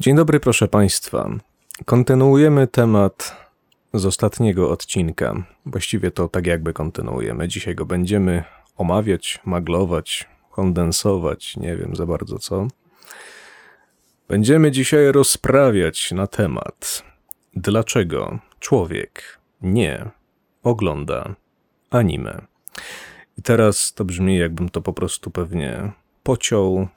Dzień dobry, proszę Państwa. Kontynuujemy temat z ostatniego odcinka. Właściwie to tak jakby kontynuujemy. Dzisiaj go będziemy omawiać, maglować, kondensować, nie wiem za bardzo co. Będziemy dzisiaj rozprawiać na temat, dlaczego człowiek nie ogląda anime. I teraz to brzmi, jakbym to po prostu pewnie pociął,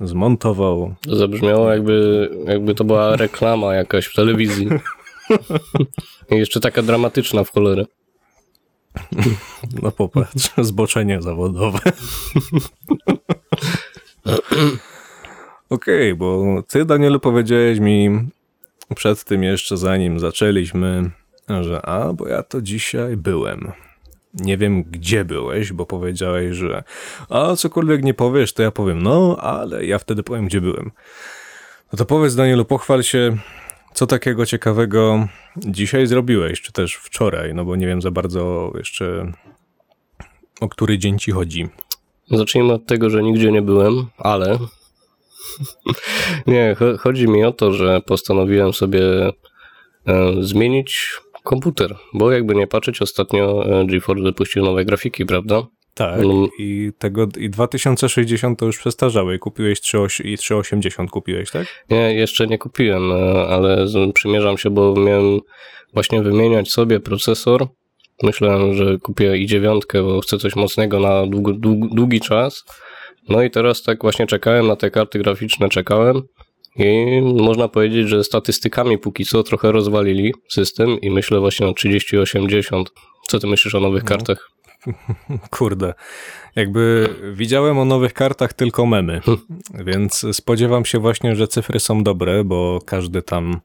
zmontował. To zabrzmiało jakby, jakby to była reklama jakaś w telewizji. I jeszcze taka dramatyczna w cholerę. No popatrz, zboczenie zawodowe. Okej, okay, bo ty, Danielu, powiedziałeś mi przed tym jeszcze, zanim zaczęliśmy, że a, bo ja to dzisiaj byłem. Nie wiem, gdzie byłeś, bo powiedziałeś, że a cokolwiek nie powiesz, to ja powiem no, ale ja wtedy powiem, gdzie byłem. No to powiedz, Danielu, pochwal się, co takiego ciekawego dzisiaj zrobiłeś, czy też wczoraj, no bo nie wiem za bardzo jeszcze o który dzień ci chodzi. Zacznijmy od tego, że nigdzie nie byłem, ale nie, chodzi mi o to, że postanowiłem sobie e, zmienić komputer, bo jakby nie patrzeć, ostatnio e, GeForce wypuścił nowe grafiki, prawda? Tak, no. i tego i 2060 to już przestarzały i kupiłeś 3, i 380 kupiłeś, tak? Nie, jeszcze nie kupiłem, e, ale przymierzam się, bo miałem właśnie wymieniać sobie procesor. Myślałem, że kupię i dziewiątkę, bo chcę coś mocnego na długi, długi czas. No i teraz tak właśnie czekałem na te karty graficzne, czekałem i można powiedzieć, że statystykami póki co trochę rozwalili system i myślę właśnie o 3080. Co ty myślisz o nowych no. kartach? Kurde, jakby widziałem o nowych kartach tylko memy, hm. więc spodziewam się właśnie, że cyfry są dobre, bo każdy tam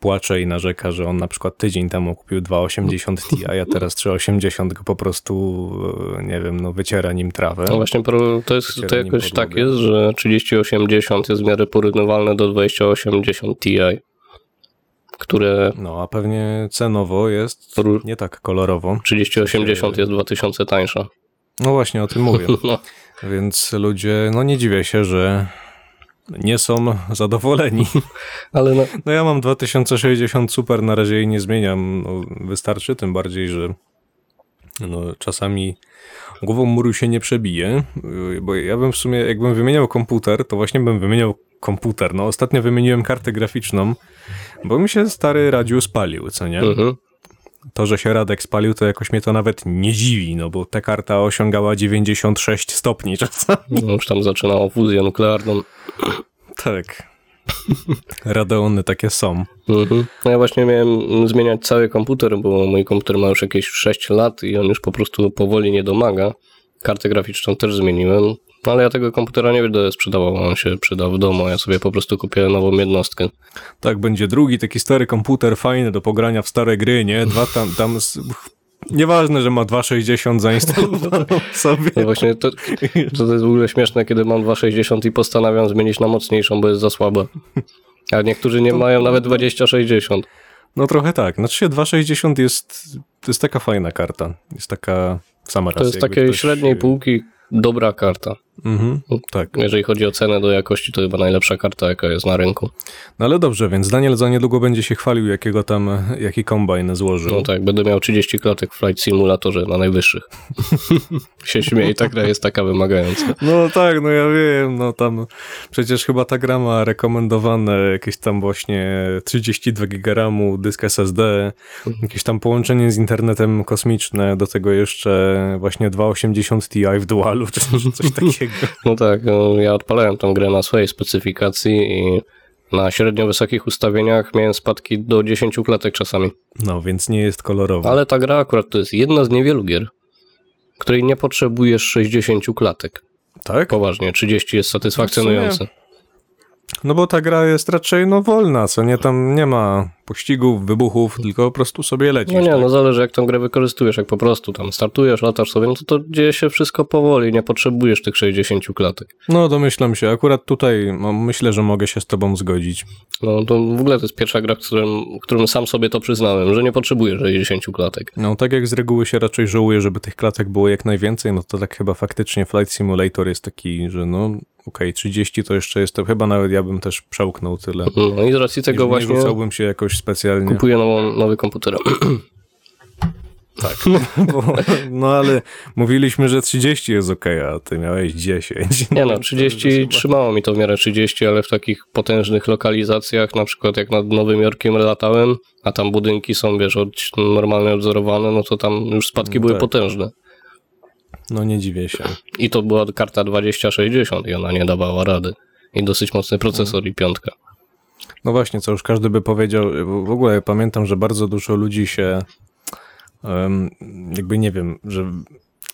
płacze i narzeka, że on na przykład tydzień temu kupił 2,80 Ti, a ja teraz 3,80 go po prostu, e, nie wiem, no wyciera nim trawę. No właśnie, to, jest, to jakoś tak jest, że 3080 jest w miarę porównywalne do 2080 Ti, które... No, a pewnie cenowo jest nie tak kolorowo. 3080 jest 2000 tańsza. No właśnie, o tym mówię. no. Więc ludzie, no nie dziwię się, że nie są zadowoleni. Ale no. no ja mam 2060 super, na razie jej nie zmieniam. No, wystarczy, tym bardziej, że no, czasami głową muru się nie przebije, bo ja bym w sumie, jakbym wymieniał komputer, to właśnie bym wymieniał komputer. No ostatnio wymieniłem kartę graficzną, bo mi się stary Radziu spalił, co nie? Mhm. To, że się Radek spalił, to jakoś mnie to nawet nie dziwi, no bo ta karta osiągała 96 stopni czasami. No już tam zaczynało fuzję nuklearną. Tak. Radeony takie są. Mhm. No ja właśnie miałem zmieniać cały komputer, bo mój komputer ma już jakieś 6 lat i on już po prostu powoli nie domaga. Kartę graficzną też zmieniłem, ale ja tego komputera nie będę sprzedawał, on się przydał w domu, ja sobie po prostu kupię nową jednostkę. Tak, będzie drugi taki stary komputer, fajny do pogrania w stare gry, nie? Dwa tam, tam Nieważne, że ma 2,60 zainstalowane sobie. No właśnie, to, to jest w ogóle śmieszne, kiedy mam 2,60 i postanawiam zmienić na mocniejszą, bo jest za słaba. A niektórzy nie to... mają nawet 20,60. No trochę tak. Znaczy się 2,60 jest, to jest taka fajna karta. Jest taka sama To jest takiej ktoś... średniej półki dobra karta. Mhm, tak. Jeżeli chodzi o cenę do jakości, to chyba najlepsza karta, jaka jest na rynku. No ale dobrze, więc Daniel za niedługo będzie się chwalił, jakiego tam, jaki kombajn złożył. No tak, będę miał 30 klatek w Flight Simulatorze na najwyższych. się śmieje, ta gra jest taka wymagająca. No tak, no ja wiem, no tam przecież chyba ta gra ma rekomendowane jakieś tam właśnie 32 GB dysk SSD, jakieś tam połączenie z internetem kosmiczne, do tego jeszcze właśnie 280 Ti w dualu, czy coś takiego. No tak, no, ja odpalałem tą grę na swojej specyfikacji i na średnio wysokich ustawieniach miałem spadki do 10 klatek czasami. No, więc nie jest kolorowa. Ale ta gra akurat to jest jedna z niewielu gier, której nie potrzebujesz 60 klatek. Tak? Poważnie, 30 jest satysfakcjonujące. No bo ta gra jest raczej no wolna, co nie tam nie ma pościgów, wybuchów, tylko po prostu sobie lecisz. No nie, tak? no zależy jak tą grę wykorzystujesz, jak po prostu tam startujesz, latasz sobie, no to to dzieje się wszystko powoli, nie potrzebujesz tych 60 klatek. No domyślam się, akurat tutaj no, myślę, że mogę się z tobą zgodzić. No to w ogóle to jest pierwsza gra, w którym, którym sam sobie to przyznałem, że nie potrzebuję 60 klatek. No tak jak z reguły się raczej żałuje, żeby tych klatek było jak najwięcej, no to tak chyba faktycznie Flight Simulator jest taki, że no okej, okay, 30 to jeszcze jest, to chyba nawet ja bym też przełknął tyle. No i z racji tego nie, właśnie... Nie rzucałbym się jakoś specjalnie. Kupuję nową, nowy komputer. Tak, bo, no ale mówiliśmy, że 30 jest ok, a ty miałeś 10. Nie no, 30 trzymało mi to w miarę 30, ale w takich potężnych lokalizacjach, na przykład jak nad Nowym Jorkiem latałem, a tam budynki są, wiesz, od, normalnie odzorowane, no to tam już spadki no były tak. potężne. No nie dziwię się. I to była karta 2060 i ona nie dawała rady. I dosyć mocny procesor i piątka. No właśnie, co już każdy by powiedział, w ogóle pamiętam, że bardzo dużo ludzi się jakby nie wiem, że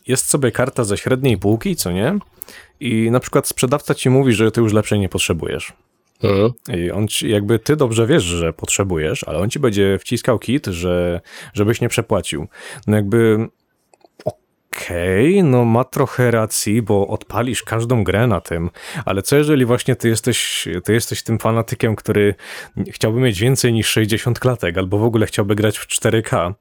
jest sobie karta ze średniej półki, co nie? I na przykład sprzedawca ci mówi, że ty już lepszej nie potrzebujesz. Mhm. I on ci, jakby ty dobrze wiesz, że potrzebujesz, ale on ci będzie wciskał kit, że, żebyś nie przepłacił. No jakby okej, okay, no ma trochę racji, bo odpalisz każdą grę na tym, ale co jeżeli właśnie ty jesteś, ty jesteś tym fanatykiem, który chciałby mieć więcej niż 60 klatek, albo w ogóle chciałby grać w 4K,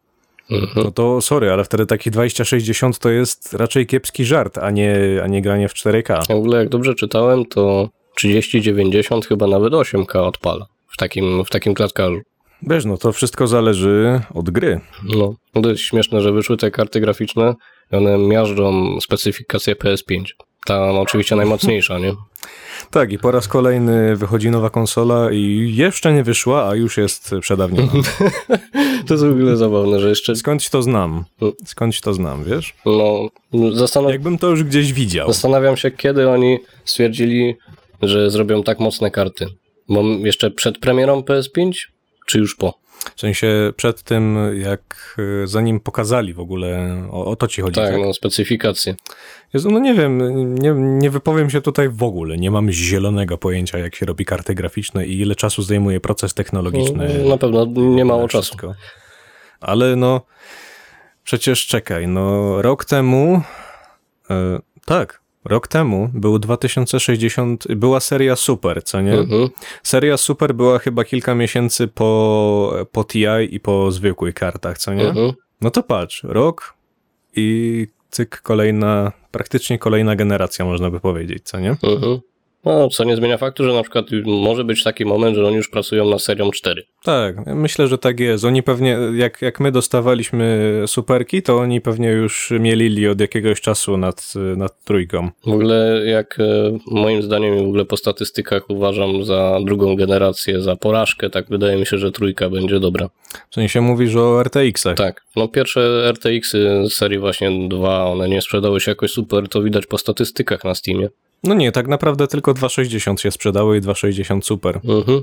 Mhm. No to sorry, ale wtedy taki 2060 to jest raczej kiepski żart, a nie, a nie granie w 4K. W ogóle jak dobrze czytałem, to 3090 chyba nawet 8K odpala w takim, w takim klatkarzu. Wiesz, no to wszystko zależy od gry. No, to jest śmieszne, że wyszły te karty graficzne one miażdżą specyfikację PS5. Ta oczywiście najmocniejsza, nie? Tak, i po raz kolejny wychodzi nowa konsola i jeszcze nie wyszła, a już jest przedawniona. to jest w ogóle zabawne, że jeszcze... Skądś to znam? Skądś to znam, wiesz? No, zastanawiam... Jakbym to już gdzieś widział. Zastanawiam się, kiedy oni stwierdzili, że zrobią tak mocne karty. Bo jeszcze przed premierą PS5, czy już po? W sensie przed tym, jak e, zanim pokazali w ogóle, o, o to ci chodzi. Tak, tak? no specyfikacje. Jezu, no nie wiem, nie, nie wypowiem się tutaj w ogóle. Nie mam zielonego pojęcia, jak się robi karty graficzne i ile czasu zajmuje proces technologiczny. No, na pewno nie mało czasu. Ale no, przecież czekaj, no rok temu, e, tak, Rok temu był 2060, była seria Super, co nie? Mhm. Seria Super była chyba kilka miesięcy po, po TI i po zwykłych kartach, co nie? Mhm. No to patrz, rok i cyk, kolejna, praktycznie kolejna generacja, można by powiedzieć, co nie? Mhm. No, co nie zmienia faktu, że na przykład może być taki moment, że oni już pracują na serią 4. Tak, myślę, że tak jest. Oni pewnie, jak, jak my dostawaliśmy superki, to oni pewnie już mielili od jakiegoś czasu nad, nad trójką. W ogóle, jak e, moim zdaniem w ogóle po statystykach uważam za drugą generację, za porażkę, tak wydaje mi się, że trójka będzie dobra. W sensie mówisz o RTX-ach? Tak, no pierwsze RTX-y z serii właśnie 2, one nie sprzedały się jakoś super, to widać po statystykach na Steamie. No nie, tak naprawdę tylko 2,60 się sprzedały i 2,60 super. Mhm.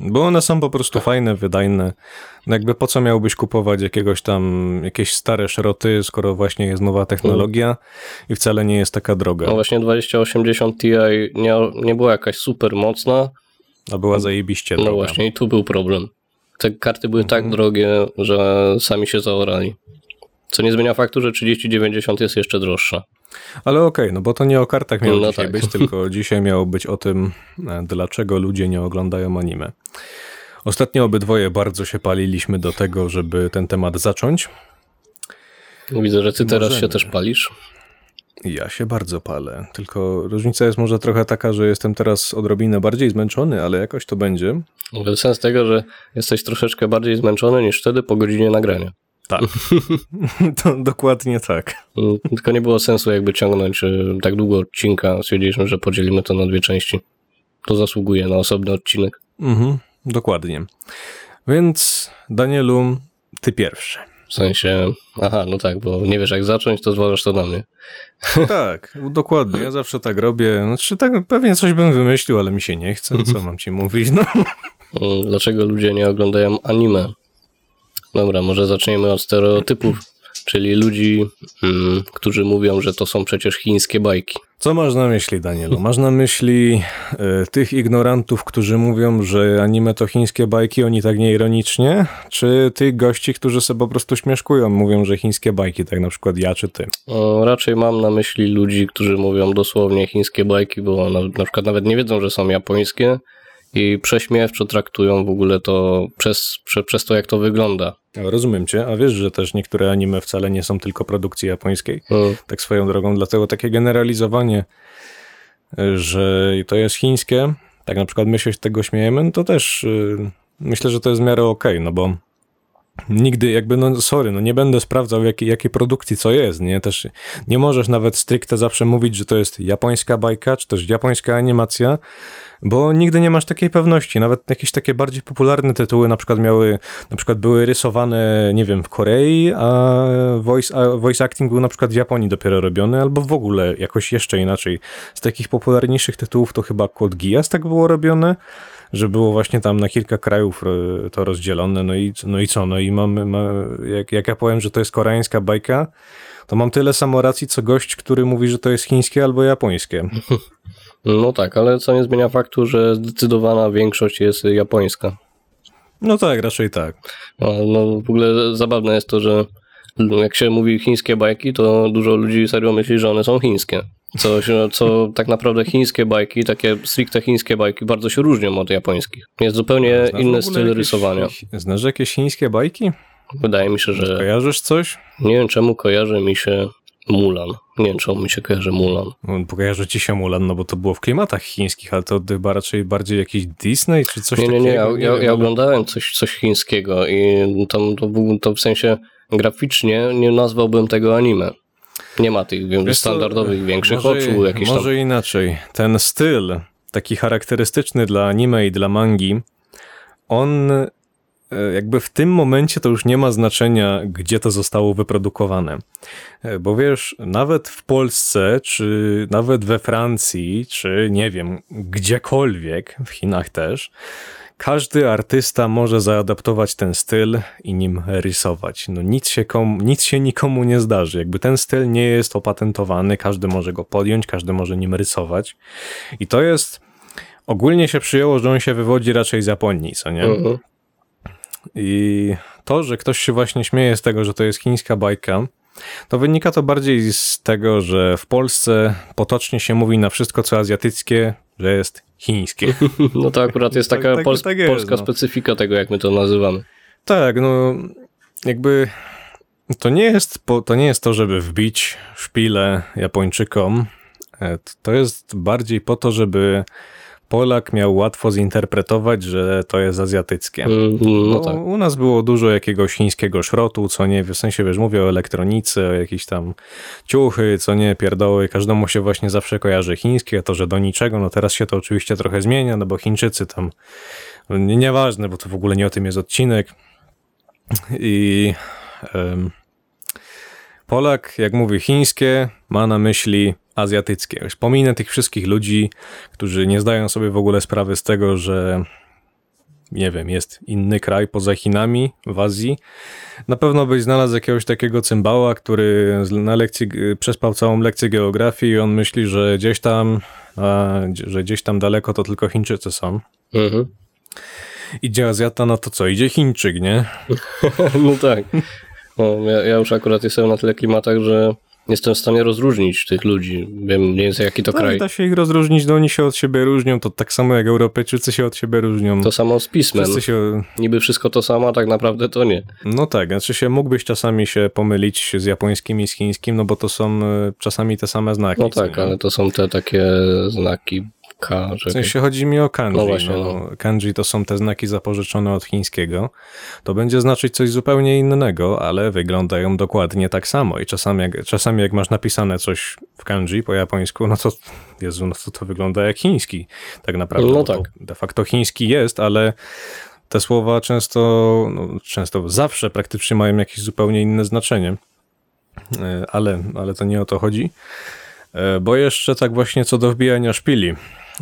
Bo one są po prostu fajne, wydajne. No jakby po co miałbyś kupować jakiegoś tam, jakieś stare szroty, skoro właśnie jest nowa technologia i wcale nie jest taka droga. No właśnie 2080 Ti nie, nie była jakaś super mocna. A była zajebiście No właśnie i tu był problem. Te karty były tak mhm. drogie, że sami się zaorali. Co nie zmienia faktu, że 3090 jest jeszcze droższa. Ale okej, okay, no bo to nie o kartach miało no dzisiaj tak. być, tylko dzisiaj miało być o tym, e, dlaczego ludzie nie oglądają anime. Ostatnio obydwoje bardzo się paliliśmy do tego, żeby ten temat zacząć. Widzę, że ty teraz Możemy. się też palisz. Ja się bardzo palę, tylko różnica jest może trochę taka, że jestem teraz odrobinę bardziej zmęczony, ale jakoś to będzie. Sens tego, że jesteś troszeczkę bardziej zmęczony niż wtedy po godzinie nagrania. Tak. to dokładnie tak. Mm, tylko nie było sensu jakby ciągnąć tak długo odcinka. Stwierdziliśmy, że podzielimy to na dwie części. To zasługuje na osobny odcinek. Mhm, dokładnie. Więc Danielu, ty pierwszy. W sensie, aha, no tak, bo nie wiesz jak zacząć, to zwalasz to na mnie. Tak, dokładnie, ja zawsze tak robię. Znaczy tak, pewnie coś bym wymyślił, ale mi się nie chce, co mam ci mówić, no. Mm, dlaczego ludzie nie oglądają anime? Dobra, może zaczniemy od stereotypów. czyli ludzi, mm, którzy mówią, że to są przecież chińskie bajki. Co masz na myśli, Danielu? Masz na myśli y, tych ignorantów, którzy mówią, że anime to chińskie bajki, oni tak nieironicznie? Czy tych gości, którzy sobie po prostu śmieszkują, mówią, że chińskie bajki, tak na przykład ja czy ty? O, raczej mam na myśli ludzi, którzy mówią dosłownie chińskie bajki, bo na, na przykład nawet nie wiedzą, że są japońskie i prześmiewczo traktują w ogóle to przez, prze, przez to, jak to wygląda. Rozumiem cię, a wiesz, że też niektóre anime wcale nie są tylko produkcji japońskiej. Tak swoją drogą, dlatego takie generalizowanie, że to jest chińskie, tak na przykład my się z tego śmiejemy, no to też yy, myślę, że to jest w miarę okej, okay, no bo nigdy jakby, no sorry, no nie będę sprawdzał jakiej, jakiej produkcji co jest, nie? Też nie możesz nawet stricte zawsze mówić, że to jest japońska bajka, czy też japońska animacja, bo nigdy nie masz takiej pewności. Nawet jakieś takie bardziej popularne tytuły na przykład miały, na przykład były rysowane, nie wiem, w Korei, a voice, a voice acting był na przykład w Japonii dopiero robiony, albo w ogóle jakoś jeszcze inaczej. Z takich popularniejszych tytułów to chyba Code Geass tak było robione, że było właśnie tam na kilka krajów e, to rozdzielone, no i, no i co, no i mamy, jak, jak ja powiem, że to jest koreańska bajka, to mam tyle samo racji, co gość, który mówi, że to jest chińskie albo japońskie. No tak, ale co nie zmienia faktu, że zdecydowana większość jest japońska. No tak, raczej tak. No, no w ogóle zabawne jest to, że jak się mówi chińskie bajki, to dużo ludzi serio myśli, że one są chińskie. Coś, co tak naprawdę chińskie bajki, takie stricte chińskie bajki, bardzo się różnią od japońskich. Jest zupełnie znasz inny styl jakieś, rysowania. Znasz jakieś chińskie bajki? Wydaje mi się, że. Kojarzysz coś? Nie wiem czemu kojarzy mi się Mulan. Nie wiem, czemu mi się kojarzy Mulan. Bo kojarzy ci się Mulan, no bo to było w klimatach chińskich, ale to chyba raczej bardziej jakiś Disney czy coś nie, nie, nie, takiego? Nie, ja, ja, ja oglądałem coś, coś chińskiego i tam to, to w sensie graficznie nie nazwałbym tego anime. Nie ma tych wiem, standardowych, większych może, oczu. Jakieś może tam... inaczej. Ten styl, taki charakterystyczny dla anime i dla mangi, on E, jakby w tym momencie to już nie ma znaczenia, gdzie to zostało wyprodukowane. E, bo wiesz, nawet w Polsce, czy nawet we Francji, czy nie wiem, gdziekolwiek, w Chinach też, każdy artysta może zaadaptować ten styl i nim rysować. No nic się, komu, nic się nikomu nie zdarzy. Jakby ten styl nie jest opatentowany, każdy może go podjąć, każdy może nim rysować. I to jest. Ogólnie się przyjęło, że on się wywodzi raczej z Japonii, co nie? Mhm. I to, że ktoś się właśnie śmieje z tego, że to jest chińska bajka, to wynika to bardziej z tego, że w Polsce potocznie się mówi na wszystko, co azjatyckie, że jest chińskie. No to akurat jest taka tak, tak, pols tak jest, polska no. specyfika tego, jak my to nazywamy. Tak, no jakby to nie jest, to nie jest to, żeby wbić szpilę Japończykom. E, to jest bardziej po to, żeby Polak miał łatwo zinterpretować, że to jest azjatyckie. Mm, no tak. U nas było dużo jakiegoś chińskiego szrotu, co nie, w sensie wiesz, mówię o elektronice, o jakieś tam ciuchy, co nie, pierdoły, każdemu się właśnie zawsze kojarzy chińskie, to, że do niczego, no teraz się to oczywiście trochę zmienia, no bo Chińczycy tam, nie, nieważne, bo to w ogóle nie o tym jest odcinek i... Um, Polak, jak mówi chińskie, ma na myśli azjatyckie. Pominę tych wszystkich ludzi, którzy nie zdają sobie w ogóle sprawy z tego, że nie wiem, jest inny kraj poza Chinami w Azji. Na pewno byś znalazł jakiegoś takiego cymbała, który na lekcji przespał całą lekcję geografii i on myśli, że gdzieś tam, a, że gdzieś tam daleko to tylko Chińczycy są. Mhm. Idzie Azjata, no to co? Idzie Chińczyk, nie? no tak. No, ja, ja już akurat jestem na tyle klimatach, że jestem w stanie rozróżnić tych ludzi. Wiem mniej więcej jaki to no, kraj. Da się ich rozróżnić, no oni się od siebie różnią, to tak samo jak Europejczycy się od siebie różnią. To samo z pismem. Się... Niby wszystko to samo, a tak naprawdę to nie. No tak, znaczy się mógłbyś czasami się pomylić z japońskim i z chińskim, no bo to są e, czasami te same znaki. No tak, ale to są te takie znaki K, W sensie chodzi mi o kanji. No właśnie, no. no. Kanji to są te znaki zapożyczone od chińskiego. To będzie znaczyć coś zupełnie innego, ale wyglądają dokładnie tak samo. I czasami jak, czasami jak masz napisane coś w kanji po japońsku, no to Jezu, no to, to wygląda jak chiński. Tak naprawdę. No tak. De facto chiński jest, ale te słowa często, no, często zawsze praktycznie mają jakieś zupełnie inne znaczenie. E, ale, ale to nie o to chodzi. E, bo jeszcze tak właśnie co do wbijania szpili.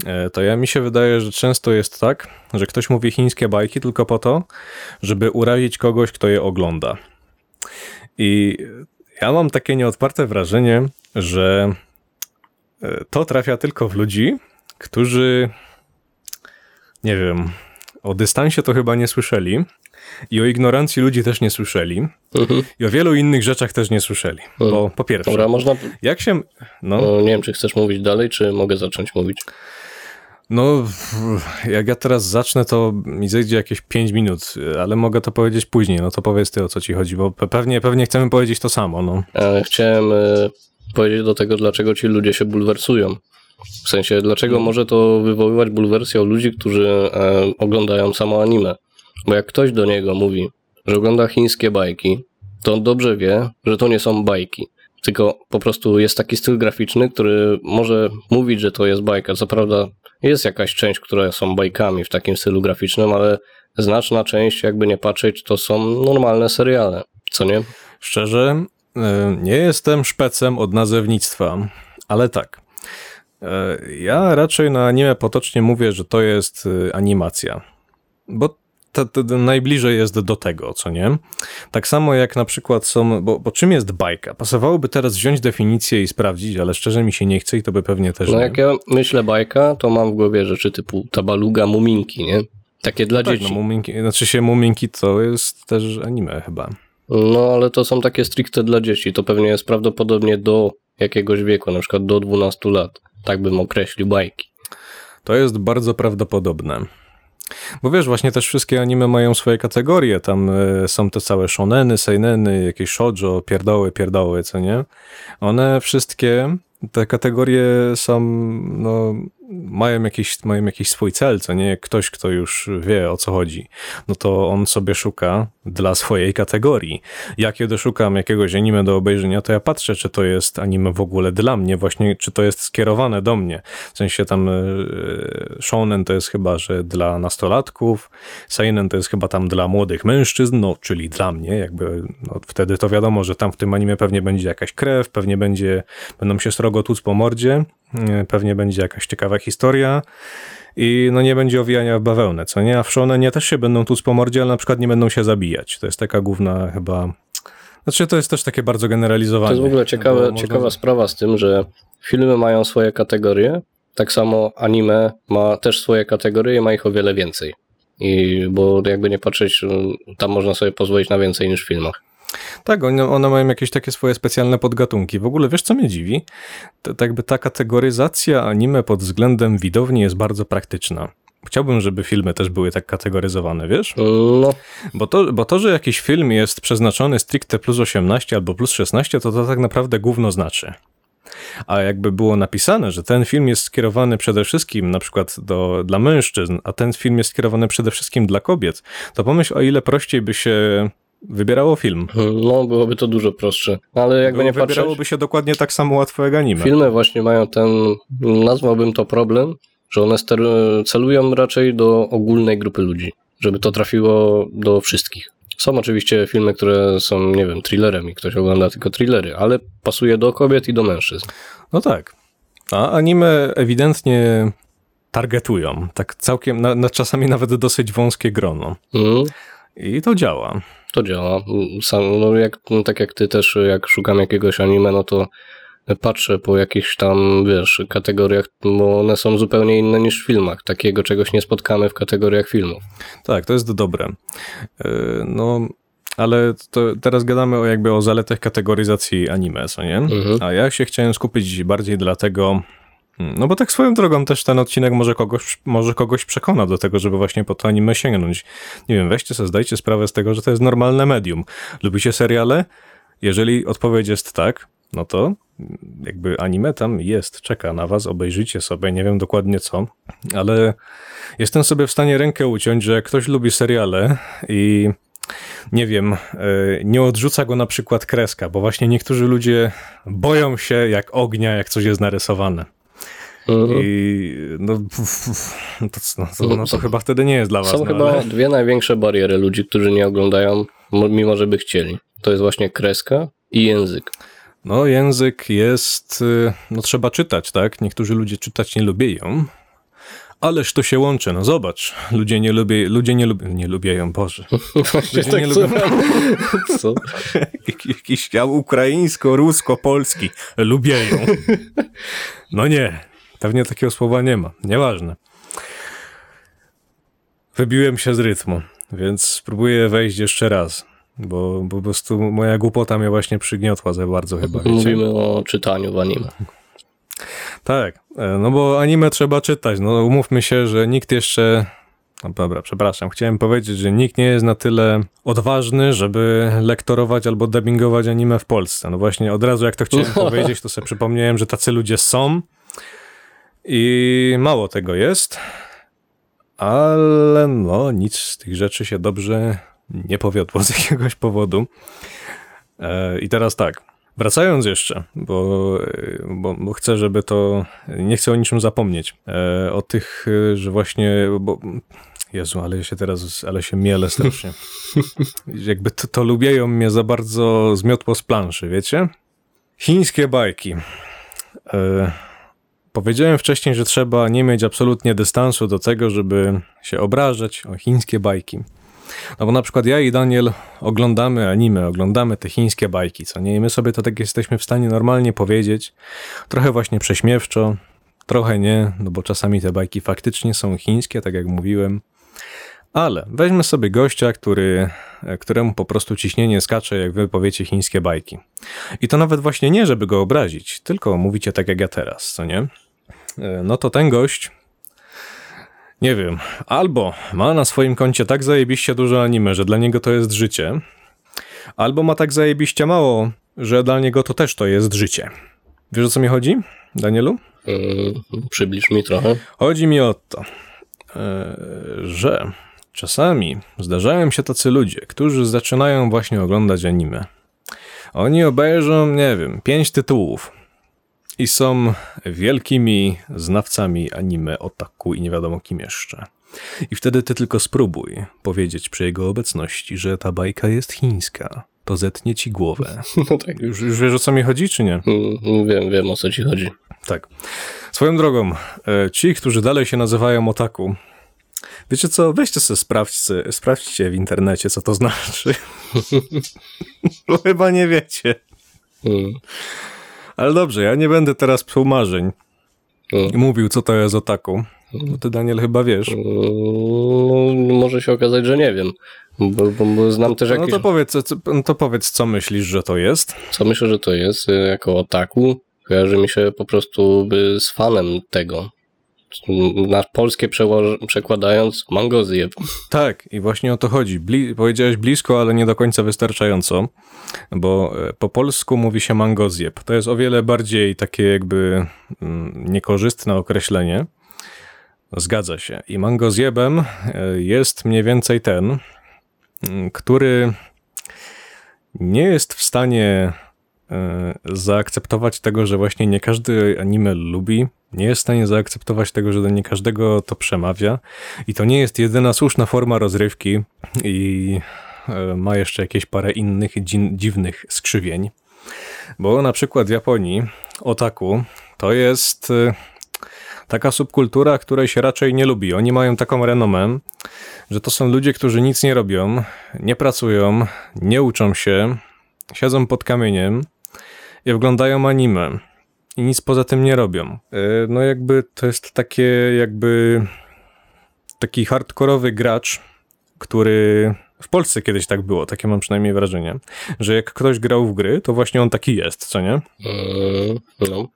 E, to ja mi się wydaje, że często jest tak, że ktoś mówi chińskie bajki tylko po to, żeby urazić kogoś, kto je ogląda. I ja mam takie nieodparte wrażenie, że e, to trafia tylko w ludzi, którzy nie wiem, o dystansie to chyba nie słyszeli i o ignorancji ludzi też nie słyszeli mhm. i o wielu innych rzeczach też nie słyszeli. Mhm. Bo po pierwsze, Dobra, można... jak się... No. nie wiem, czy chcesz mówić dalej, czy mogę zacząć mówić? No, jak ja teraz zacznę, to mi zejdzie jakieś 5 minut, ale mogę to powiedzieć później. No to powiedz ty, o co ci chodzi, bo pewnie, pewnie chcemy powiedzieć to samo. No. Chciałem e, powiedzieć do tego, dlaczego ci ludzie się bulwersują. W sensie, dlaczego hmm. może to wywoływać bulwersję u ludzi, którzy e, oglądają samo anime? Bo jak ktoś do niego mówi, że ogląda chińskie bajki, to on dobrze wie, że to nie są bajki. Tylko po prostu jest taki styl graficzny, który może mówić, że to jest bajka. Co prawda jest jakaś część, która są bajkami w takim stylu graficznym, ale znaczna część, jakby nie patrzeć, to są normalne seriale. Co nie? Szczerze, e, nie jestem szpecem od nazewnictwa, ale tak. E, ja raczej na anime potocznie mówię, że to jest e, animacja. Bo to, to, najbliżej jest do tego, co nie? Tak samo jak na przykład są, bo, bo czym jest bajka? Pasowałoby teraz wziąć definicję i sprawdzić, ale szczerze mi się nie chce i to by pewnie też No nie. jak ja myślę bajka, to mam w głowie rzeczy typu tabaluga, muminki, nie? Takie dla no dzieci. Tak, no muminki, znaczy się muminki to jest też anime chyba. No ale to są takie stricte dla dzieci, to pewnie jest prawdopodobnie do jakiegoś wieku, na przykład do 12 lat. Tak bym określił bajki. To jest bardzo prawdopodobne. Bo wiesz, właśnie też wszystkie anime mają swoje kategorie. Tam y, są te całe shoneny, seineny, jakieś shoujo, pierdoły, pierdoły, co nie? One wszystkie, te kategorie są, no, mają jakiś, mają jakiś swój cel, co nie? Ktoś, kto już wie o co chodzi, no to on sobie szuka dla swojej kategorii. Jak kiedy szukam jakiegoś anime do obejrzenia, to ja patrzę, czy to jest anime w ogóle dla mnie, właśnie, czy to jest skierowane do mnie. W sensie tam e, shonen to jest chyba, że dla nastolatków, seinen to jest chyba tam dla młodych mężczyzn, no, czyli dla mnie, jakby, no, wtedy to wiadomo, że tam w tym anime pewnie będzie jakaś krew, pewnie będzie, będą się srogo tuc po mordzie, e, pewnie będzie jakaś ciekawa historia i no nie będzie owijania w bawełnę, co nie? A w nie też się będą tuc po mordzie, ale na przykład nie będą się zabijać. To jest taka główna chyba... Znaczy to jest też takie bardzo generalizowane. To jest w ogóle ciekawe, można... ciekawa sprawa z tym, że filmy mają swoje kategorie, tak samo anime ma też swoje kategorie i ma ich o wiele więcej. I bo jakby nie patrzeć, tam można sobie pozwolić na więcej niż w filmach. Tak, one, one mają jakieś takie swoje specjalne podgatunki. W ogóle wiesz, co mnie dziwi? To, to jakby ta kategoryzacja anime pod względem widowni jest bardzo praktyczna. Chciałbym, żeby filmy też były tak kategoryzowane, wiesz? No. Bo to, bo to, że jakiś film jest przeznaczony stricte plus 18 albo plus 16, to to tak naprawdę gówno znaczy. A jakby było napisane, że ten film jest skierowany przede wszystkim na przykład do, dla mężczyzn, a ten film jest skierowany przede wszystkim dla kobiet, to pomyśl o ile prościej by się wybierało film. No, byłoby to dużo prostsze. Ale jakby nie patrzeć... Wybierałoby się dokładnie tak samo łatwo jak anime. Filmy właśnie mają ten, nazwałbym to problem, że one celują raczej do ogólnej grupy ludzi, żeby to trafiło do wszystkich. Są oczywiście filmy, które są, nie wiem, thrillerem i ktoś ogląda tylko thrillery, ale pasuje do kobiet i do mężczyzn. No tak. A anime ewidentnie targetują, tak całkiem, na, na czasami nawet dosyć wąskie grono. Mm. I to działa. To działa. Sam, no jak, no tak jak ty też, jak szukam jakiegoś anime, no to patrzę po jakichś tam, wiesz, kategoriach, bo one są zupełnie inne niż w filmach. Takiego czegoś nie spotkamy w kategoriach filmów. Tak, to jest dobre. E, no, ale to teraz gadamy o jakby o zaletach kategoryzacji anime, co nie? Mhm. A ja się chciałem skupić bardziej dlatego, no bo tak swoją drogą też ten odcinek może kogoś, może kogoś przekona do tego, żeby właśnie po to anime sięgnąć. Nie wiem, weźcie sobie, zdajcie sprawę z tego, że to jest normalne medium. Lubicie seriale? Jeżeli odpowiedź jest tak, no to jakby anime tam jest, czeka na was, obejrzyjcie sobie, nie wiem dokładnie co, ale jestem sobie w stanie rękę uciąć, że ktoś lubi seriale i nie wiem, e, nie odrzuca go na przykład kreska, bo właśnie niektórzy ludzie boją się jak ognia, jak coś jest narysowane. Mhm. I no, no, to, no, no, to chyba wtedy nie jest dla was. Są no, chyba ale... dwie największe bariery ludzi, którzy nie oglądają, mimo że by chcieli. To jest właśnie kreska i język. No, język jest, y, no trzeba czytać, tak? Niektórzy ludzie czytać nie lubią, Ależ to się łączy, no zobacz. Ludzie nie lubią, ludzie nie lubią, nie lubią, Boże. Ludzie tak nie lubią. Co? Jakiś ukraińsko-rusko-polski. Lubią. No nie, pewnie takiego słowa nie ma. Nieważne. Wybiłem się z rytmu, więc spróbuję wejść jeszcze raz. Bo, bo po prostu moja głupota mnie właśnie przygniotła za bardzo chyba. Wiecie? Mówimy o czytaniu w anime. Tak, e, no bo anime trzeba czytać. No umówmy się, że nikt jeszcze. No dobra, przepraszam. Chciałem powiedzieć, że nikt nie jest na tyle odważny, żeby lektorować albo dubbingować anime w Polsce. No właśnie od razu jak to chciałem powiedzieć, to sobie przypomniałem, że tacy ludzie są i mało tego jest. Ale no, nic z tych rzeczy się dobrze nie powiodło z jakiegoś powodu. E, I teraz tak. Wracając jeszcze, bo, bo, bo, chcę, żeby to. Nie chcę o niczym zapomnieć. E, o tych, że właśnie. Bo, Jezu, ale się teraz, ale się miele strasznie. Jakby to, to lubią mnie za bardzo zmiotło z planszy, wiecie? Chińskie bajki. E, powiedziałem wcześniej, że trzeba nie mieć absolutnie dystansu do tego, żeby się obrażać o chińskie bajki. No bo na przykład ja i Daniel oglądamy anime, oglądamy te chińskie bajki, co nie? I my sobie to tak jesteśmy w stanie normalnie powiedzieć, trochę właśnie prześmiewczo, trochę nie, no bo czasami te bajki faktycznie są chińskie, tak jak mówiłem. Ale weźmy sobie gościa, który, któremu po prostu ciśnienie skacze, jak wy powiecie chińskie bajki. I to nawet właśnie nie, żeby go obrazić, tylko mówicie tak jak ja teraz, co nie? E, no to ten gość nie wiem, albo ma na swoim koncie tak zajebiście dużo anime, że dla niego to jest życie, albo ma tak zajebiście mało, że dla niego to też to jest życie. Wiesz o co mi chodzi, Danielu? Yy, przybliż mi trochę. Chodzi mi o to, yy, że czasami zdarzają się tacy ludzie, którzy zaczynają właśnie oglądać anime. Oni obejrzą, nie wiem, pięć tytułów, i są wielkimi znawcami anime, otaku i nie wiadomo kim jeszcze. I wtedy ty tylko spróbuj powiedzieć przy jego obecności, że ta bajka jest chińska. To zetnie ci głowę. No tak. Już, już wiesz o co mi chodzi, czy nie? Mm, wiem, wiem o co ci chodzi. Tak. Swoją drogą, e, ci, którzy dalej się nazywają otaku, wiecie co, weźcie sobie sprawdźcie, sprawdźcie w internecie, co to znaczy. Bo chyba nie wiecie. Hmm. Ale dobrze, ja nie będę teraz psuł marzeń i mówił, co to jest otaku. Bo ty, Daniel, chyba wiesz. No, może się okazać, że nie wiem. Bo, bo, bo znam też jakieś... No to powiedz, co, no to powiedz, co myślisz, że to jest? Co myślę, że to jest? Jako otaku kojarzy mi się po prostu z fanem tego na polskie przekładając mangozjeb. Tak, i właśnie o to chodzi. Bli powiedziałeś blisko, ale nie do końca wystarczająco, bo e, po polsku mówi się mangozjeb. To jest o wiele bardziej takie jakby mm, niekorzystne określenie. Zgadza się. I mangozjebem e, jest mniej więcej ten, mm, który nie jest w stanie e, zaakceptować tego, że właśnie nie każdy anime lubi, nie jest w stanie zaakceptować tego, że do nie każdego to przemawia i to nie jest jedyna słuszna forma rozrywki i e, ma jeszcze jakieś parę innych dziwnych skrzywień. Bo na przykład w Japonii otaku to jest e, taka subkultura, której się raczej nie lubi. Oni mają taką renomę, że to są ludzie, którzy nic nie robią, nie pracują, nie uczą się, siedzą pod kamieniem i oglądają anime i nic poza tym nie robią. E, no jakby to jest takie jakby taki hardkorowy gracz, który w Polsce kiedyś tak było, takie mam przynajmniej wrażenie, że jak ktoś grał w gry, to właśnie on taki jest, co nie? Mm, no.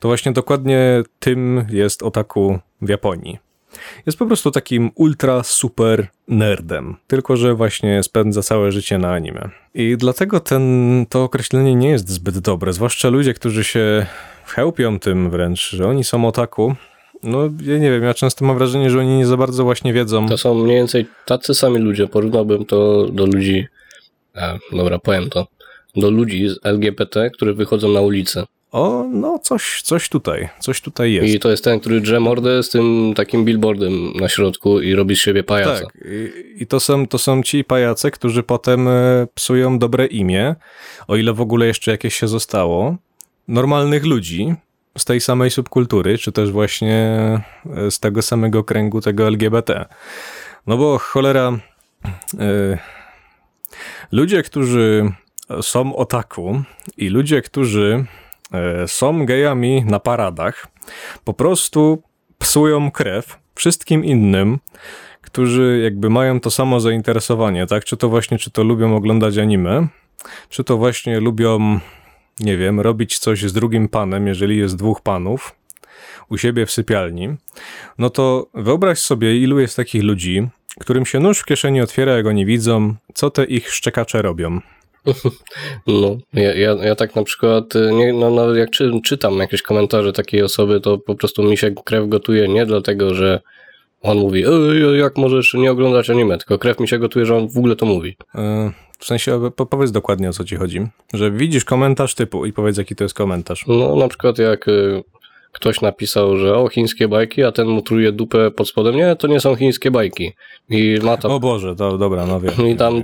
To właśnie dokładnie tym jest otaku w Japonii. Jest po prostu takim ultra super nerdem, tylko że właśnie spędza całe życie na anime. I dlatego ten, to określenie nie jest zbyt dobre, zwłaszcza ludzie, którzy się chełpią tym wręcz, że oni są otaku. No, ja nie wiem, ja często mam wrażenie, że oni nie za bardzo właśnie wiedzą. To są mniej więcej tacy sami ludzie. Porównałbym to do ludzi, a, dobra, powiem to, do ludzi z LGBT, którzy wychodzą na ulicę. O, no coś, coś tutaj, coś tutaj jest. I to jest ten, który drze mordę z tym takim billboardem na środku i robi z siebie pajaca. Tak, i, i to, są, to są ci pajace, którzy potem e, psują dobre imię, o ile w ogóle jeszcze jakieś się zostało, normalnych ludzi z tej samej subkultury, czy też właśnie e, z tego samego kręgu tego LGBT. No bo cholera, yy, ludzie, którzy są otaku i ludzie, którzy yy, są gejami na paradach, po prostu psują krew wszystkim innym, którzy jakby mają to samo zainteresowanie, tak? Czy to właśnie, czy to lubią oglądać anime, czy to właśnie lubią, nie wiem, robić coś z drugim panem, jeżeli jest dwóch panów u siebie w sypialni, no to wyobraź sobie, ilu jest takich ludzi, którym się nóż w kieszeni otwiera, jak oni widzą, co te ich szczekacze robią. No, ja, ja, ja tak na przykład, y, nie, no, nawet jak czy, czytam jakieś komentarze takiej osoby, to po prostu mi się krew gotuje nie dlatego, że on mówi, jak możesz nie oglądać anime, tylko krew mi się gotuje, że on w ogóle to mówi. W sensie, powiedz dokładnie o co ci chodzi. Że widzisz komentarz typu i powiedz jaki to jest komentarz. No na przykład jak y, ktoś napisał, że o, chińskie bajki, a ten mu truje dupę pod spodem. Nie, to nie są chińskie bajki. I ma tam... O Boże, to dobra, no wiem. I tam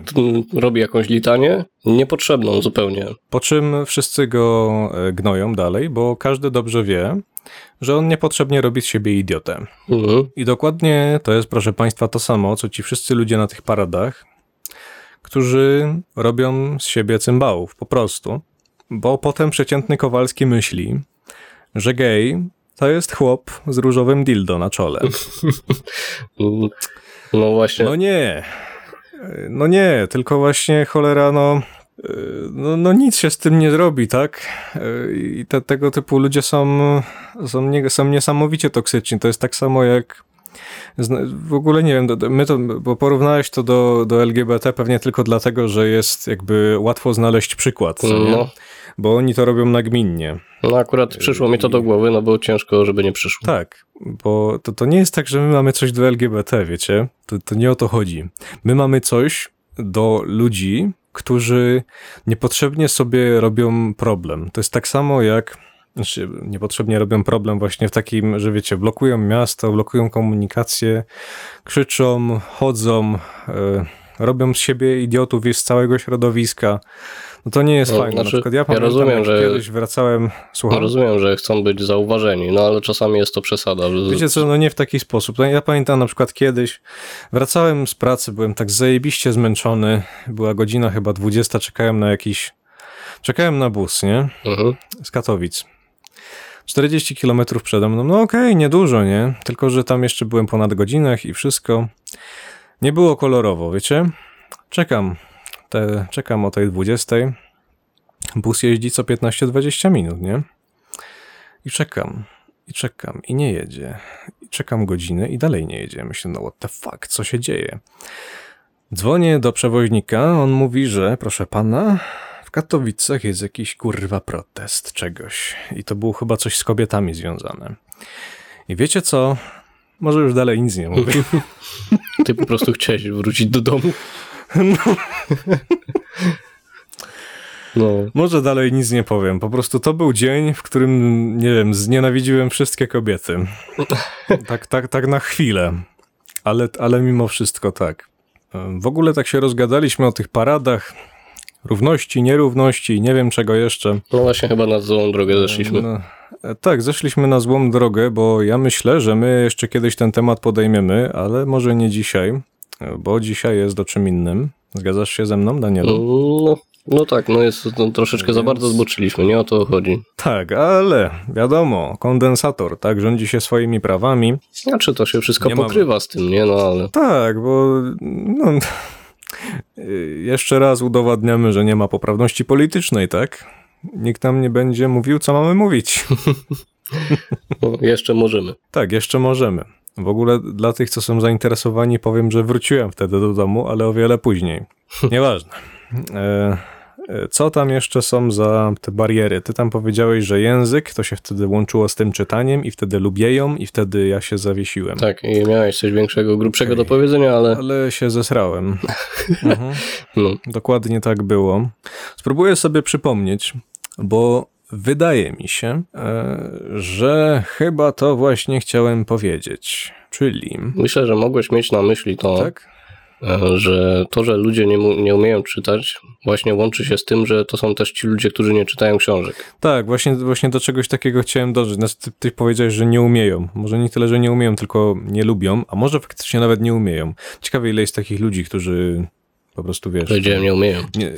robi jakąś litanię, niepotrzebną zupełnie. Po czym wszyscy go e, gnoją dalej, bo każdy dobrze wie, że on niepotrzebnie robi z siebie idiotę. Mhm. I dokładnie to jest, proszę Państwa, to samo, co ci wszyscy ludzie na tych paradach, którzy robią z siebie cymbałów, po prostu. Bo potem przeciętny Kowalski myśli, że gej to jest chłop z różowym dildo na czole. No właśnie. No nie. No nie, tylko właśnie cholera, no, no, no nic się z tym nie zrobi, tak? I te, tego typu ludzie są, są, nie, są niesamowicie toksyczni. To jest tak samo jak w ogóle nie wiem, my to, bo porównałeś to do, do LGBT pewnie tylko dlatego, że jest jakby łatwo znaleźć przykład, no. bo oni to robią nagminnie. No akurat przyszło mi to do głowy, no bo ciężko, żeby nie przyszło. Tak, bo to, to nie jest tak, że my mamy coś do LGBT, wiecie? To, to nie o to chodzi. My mamy coś do ludzi, którzy niepotrzebnie sobie robią problem. To jest tak samo jak znaczy niepotrzebnie robią problem właśnie w takim, że wiecie, blokują miasto, blokują komunikację, krzyczą, chodzą, y, robią z siebie idiotów z całego środowiska. No to nie jest no, fajne. Znaczy, Na przykład ja, pamiętam, ja rozumiem, że kiedyś wracałem, słucham. rozumiem, że chcą być zauważeni, no ale czasami jest to przesada. Wiecie co, no nie w taki sposób. No ja pamiętam na przykład kiedyś wracałem z pracy, byłem tak zajebiście zmęczony, była godzina chyba 20, czekałem na jakiś, czekałem na bus, nie? Mhm. Z Katowic. 40 km przede mną, no okej, okay, niedużo, nie? Tylko, że tam jeszcze byłem ponad godzinach i wszystko. Nie było kolorowo, wiecie? Czekam, te, czekam o tej 20. Bus jeździ co 15-20 minut, nie? I czekam, i czekam, i nie jedzie. I czekam godzinę i dalej nie jedzie. Myślę, no what the fuck, co się dzieje? Dzwonię do przewoźnika, on mówi, że proszę pana, w Katowicach jest jakiś kurwa protest czegoś. I to było chyba coś z kobietami związane. I wiecie co? Może już dalej nic nie mówię. Ty po prostu chciałeś wrócić do domu. No. No. Może dalej nic nie powiem. Po prostu to był dzień, w którym, nie wiem, znienawidziłem wszystkie kobiety. Tak, tak, tak na chwilę. Ale, ale mimo wszystko tak. W ogóle tak się rozgadaliśmy o tych paradach, równości, nierówności, nie wiem czego jeszcze. No właśnie chyba na złą drogę zeszliśmy. No, tak, zeszliśmy na złą drogę, bo ja myślę, że my jeszcze kiedyś ten temat podejmiemy, ale może nie dzisiaj, bo dzisiaj jest o czym innym. Zgadzasz się ze mną, Danielu? No, no tak, no jest no, troszeczkę Więc... za bardzo zboczyliśmy, nie o to chodzi. Tak, ale wiadomo, kondensator, tak, rządzi się swoimi prawami. Znaczy to się wszystko nie pokrywa z tym, nie? No ale... Tak, bo no, jeszcze raz udowadniamy, że nie ma poprawności politycznej, tak? Nikt nam nie będzie mówił, co mamy mówić. No, jeszcze możemy. Tak, jeszcze możemy. W ogóle dla tych, co są zainteresowani, powiem, że wróciłem wtedy do domu, ale o wiele później. Nieważne. E, e, co tam jeszcze są za te bariery? Ty tam powiedziałeś, że język to się wtedy łączyło z tym czytaniem i wtedy lubieją i wtedy ja się zawiesiłem. Tak, i miałeś coś większego, grubszego okay. do powiedzenia, ale... Ale się zesrałem. mhm. no. Dokładnie tak było. Spróbuję sobie przypomnieć, bo wydaje mi się, e, że chyba to właśnie chciałem powiedzieć. Czyli. Myślę, że mogłeś mieć na myśli to. Tak? E, że to, że ludzie nie, nie umieją czytać, właśnie łączy się z tym, że to są też ci ludzie, którzy nie czytają książek. Tak, właśnie, właśnie do czegoś takiego chciałem dążyć. Znaczy, ty, ty powiedziałeś, że nie umieją. Może nie tyle, że nie umieją, tylko nie lubią, a może faktycznie nawet nie umieją. Ciekawe, ile jest takich ludzi, którzy po prostu, wiesz... Powiedziałem, nie umieją. Nie,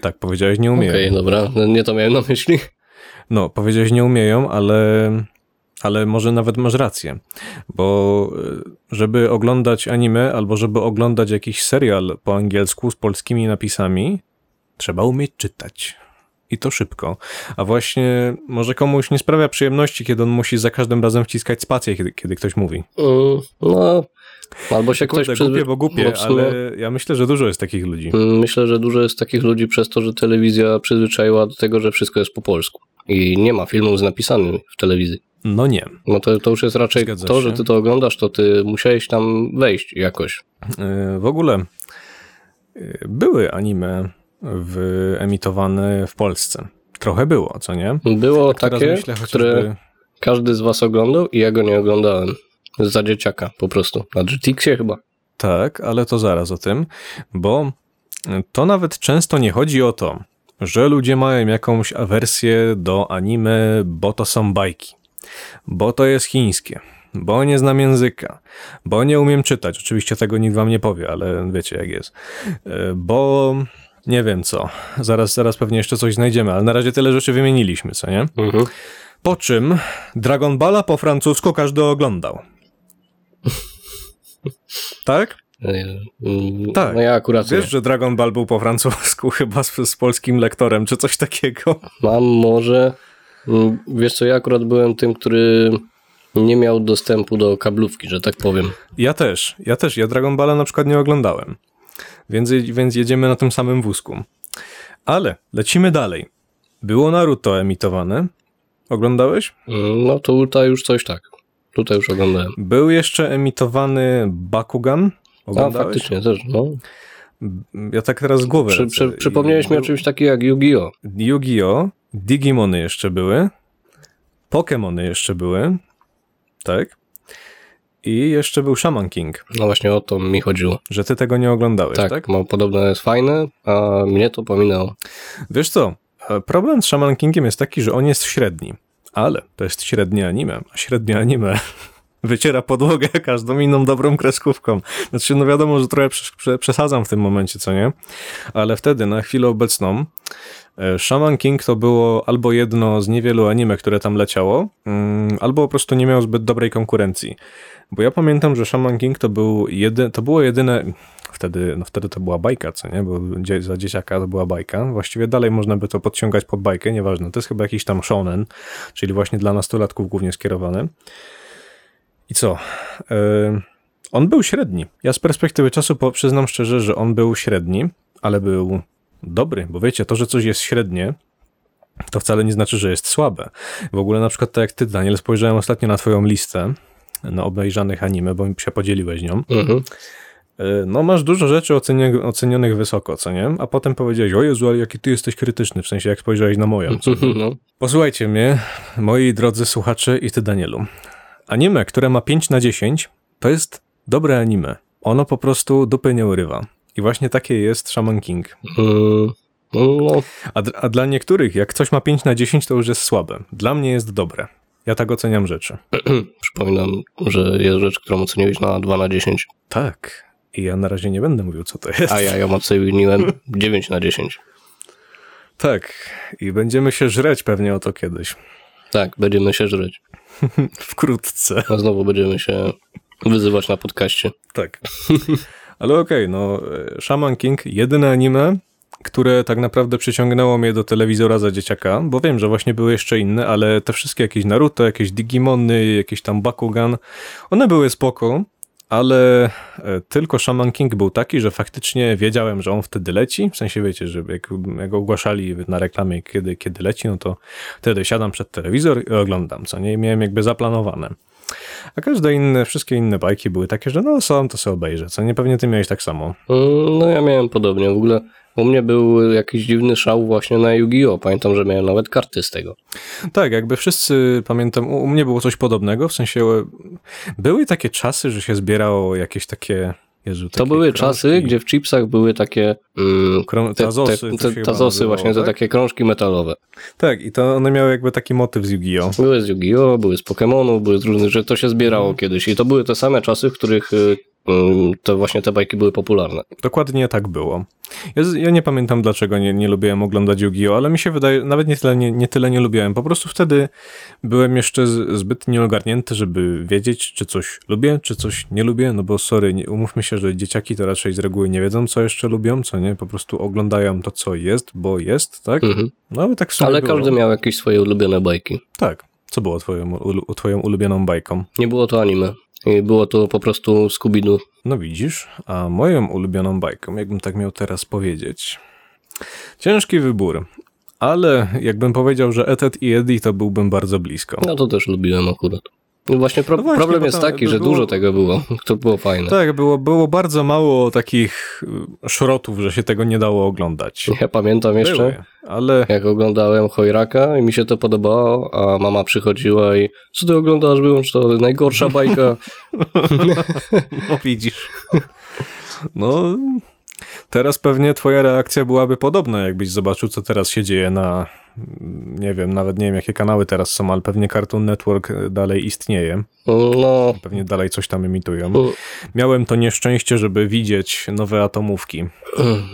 tak, powiedziałeś, nie umieją. Okej, okay, dobra, nie to miałem na myśli. No, powiedziałeś, nie umieją, ale ale może nawet masz rację, bo e, żeby oglądać anime albo żeby oglądać jakiś serial po angielsku z polskimi napisami, trzeba umieć czytać. I to szybko. A właśnie może komuś nie sprawia przyjemności, kiedy on musi za każdym razem wciskać spację, kiedy, kiedy ktoś mówi. Mm, no, albo się Kurde, ktoś... Kurde, głupie, bo głupie, ale ja myślę, że dużo jest takich ludzi. Mm, myślę, że dużo jest takich ludzi przez to, że telewizja przyzwyczaiła do tego, że wszystko jest po polsku. I nie ma filmów z napisanymi w telewizji. No nie. No to, to już jest raczej Zgadza to, się. że ty to oglądasz, to ty musiałeś tam wejść jakoś. E, w ogóle e, były anime wyemitowane w Polsce. Trochę było, co nie? Było tak takie, myślę, chociażby... które każdy z was oglądał i ja go nie oglądałem. Za dzieciaka po prostu. Na GTX-ie chyba. Tak, ale to zaraz o tym, bo to nawet często nie chodzi o to, że ludzie mają jakąś awersję do anime, bo to są bajki bo to jest chińskie, bo nie znam języka, bo nie umiem czytać. Oczywiście tego nikt wam nie powie, ale wiecie jak jest. E, bo nie wiem co. Zaraz, zaraz pewnie jeszcze coś znajdziemy, ale na razie tyle rzeczy wymieniliśmy, co nie? Mhm. Po czym Dragon Balla po francusku każdy oglądał. tak? Mm, tak. No ja akurat Wiesz, nie. że Dragon Ball był po francusku chyba z, z polskim lektorem, czy coś takiego? Mam może, Mm, wiesz co, ja akurat byłem tym, który nie miał dostępu do kablówki, że tak powiem. Ja też, ja też. Ja Dragon Balla na przykład nie oglądałem. Więc, więc jedziemy na tym samym wózku. Ale lecimy dalej. Było Naruto emitowane. Oglądałeś? Mm, no to tutaj już coś tak. Tutaj już oglądałem. Był jeszcze emitowany Bakugan. Oglądałeś? A, faktycznie też, no. Ja tak teraz z głowy. Przy, przy, przypomniałeś mi o czymś takim jak Yu-Gi-Oh! Yu-Gi-Oh! Digimony jeszcze były. Pokémony jeszcze były. Tak. I jeszcze był Shaman King. No właśnie o to mi chodziło. Że ty tego nie oglądałeś, tak? Tak, no, podobno jest fajne, a mnie to pominęło. Wiesz co, e, problem z Shaman Kingiem jest taki, że on jest średni. Ale to jest średnie anime, a średnie anime wyciera podłogę każdą inną dobrą kreskówką. Znaczy, no wiadomo, że trochę przesadzam w tym momencie, co nie? Ale wtedy, na chwilę obecną, e, Shaman King to było albo jedno z niewielu anime, które tam leciało, mm, albo po prostu nie miało zbyt dobrej konkurencji. Bo ja pamiętam, że Shaman King to, był jedy, to było jedyne, wtedy, no wtedy to była bajka, co nie? Bo za dzieciaka to była bajka. Właściwie dalej można by to podciągać pod bajkę, nieważne. To jest chyba jakiś tam shonen, czyli właśnie dla nastolatków głównie skierowany. I co? Yy, on był średni. Ja z perspektywy czasu przyznam szczerze, że on był średni, ale był dobry, bo wiecie, to, że coś jest średnie, to wcale nie znaczy, że jest słabe. W ogóle na przykład tak jak ty, Daniel, spojrzałem ostatnio na twoją listę na obejrzanych anime, bo mi się podzieliłeś nią. Mhm. E, no masz dużo rzeczy ocenionych, ocenionych wysoko, co nie? A potem powiedziałeś, o Jezu, ale jaki ty jesteś krytyczny, w sensie jak spojrzałeś na moją. No. Posłuchajcie mnie, moi drodzy słuchacze i ty Danielu. Anime, które ma 5 na 10, to jest dobre anime. Ono po prostu dupy nie urywa. I właśnie takie jest Shaman King. Mm, no. A, a, dla niektórych, jak coś ma 5 na 10, to już jest słabe. Dla mnie jest dobre. Ja tak oceniam rzeczy. Przypominam, że jest rzecz, którą oceniłeś na 2 na 10. Tak. I ja na razie nie będę mówił, co to jest. A ja ją oceniłem 9 na 10. Tak. I będziemy się żreć pewnie o to kiedyś. Tak, będziemy się żreć. Wkrótce. A znowu będziemy się wyzywać na podcaście. Tak. Ale okej, okay, no Shaman King, jedyne anime, które tak naprawdę przyciągnęło mnie do telewizora za dzieciaka, bo wiem, że właśnie były jeszcze inne, ale te wszystkie jakieś Naruto, jakieś Digimony, jakieś tam Bakugan, one były spoko, ale e, tylko Shaman King był taki, że faktycznie wiedziałem, że on wtedy leci, w sensie wiecie, że jak, jak ogłaszali na reklamie, kiedy, kiedy leci, no to wtedy siadam przed telewizor i oglądam, co nie, miałem jakby zaplanowane. A każde inne, wszystkie inne bajki były takie, że no są, to sobie obejrzę, co nie, pewnie ty miałeś tak samo. Mm, no ja miałem podobnie, w ogóle u mnie był jakiś dziwny szał właśnie na Yu-Gi-Oh! Pamiętam, że miałem nawet karty z tego. Tak, jakby wszyscy, pamiętam, u mnie było coś podobnego, w sensie były takie czasy, że się zbierało jakieś takie Jezu, to były krążki. czasy, gdzie w chipsach były takie mm, Krą- te, tazosy, te, te, tazosy właśnie, tak? te takie krążki metalowe. Tak, i to one miały jakby taki motyw z Yu-Gi-Oh! Były z Yu-Gi-Oh!, były z Pokémonu, były z różnych, że to się zbierało mhm. kiedyś i to były te same czasy, w których y, to właśnie te bajki były popularne. Dokładnie tak było. Ja, ja nie pamiętam dlaczego nie, nie lubiłem oglądać Yu-Gi-Oh!, ale mi się wydaje, nawet nie tyle nie, nie tyle nie lubiłem, po prostu wtedy byłem jeszcze zbyt nieogarnięty, żeby wiedzieć, czy coś lubię, czy coś nie lubię, no bo sorry, nie, umówmy się, że dzieciaki to raczej z reguły nie wiedzą, co jeszcze lubią, co nie, po prostu oglądają to, co jest, bo jest, tak? Mhm. No ale tak w Ale było. każdy miał jakieś swoje ulubione bajki. Tak. Co było twoją, twoją ulubioną bajką? Nie było to anime. I było to po prostu Scooby-Doo. No widzisz, a moją ulubioną bajką, jakbym tak miał teraz powiedzieć. Ciężki wybór, ale jakbym powiedział, że Etet i Eddie, to byłbym bardzo blisko. No to też lubiłem akurat. No właśnie, pro, no właśnie problem jest taki, że było... dużo tego było. To było fajne. Tak, było, było bardzo mało takich y, szrotów, że się tego nie dało oglądać. Ja pamiętam jeszcze, Były, ale... jak oglądałem Chojraka i mi się to podobało, a mama przychodziła i co ty oglądasz, wyłącz to, najgorsza bajka. no widzisz. No, teraz pewnie twoja reakcja byłaby podobna, jakbyś zobaczył, co teraz się dzieje na nie wiem, nawet nie wiem jakie kanały teraz są, ale pewnie Cartoon Network dalej istnieje. No. Pewnie dalej coś tam emitują. Miałem to nieszczęście, żeby widzieć nowe atomówki.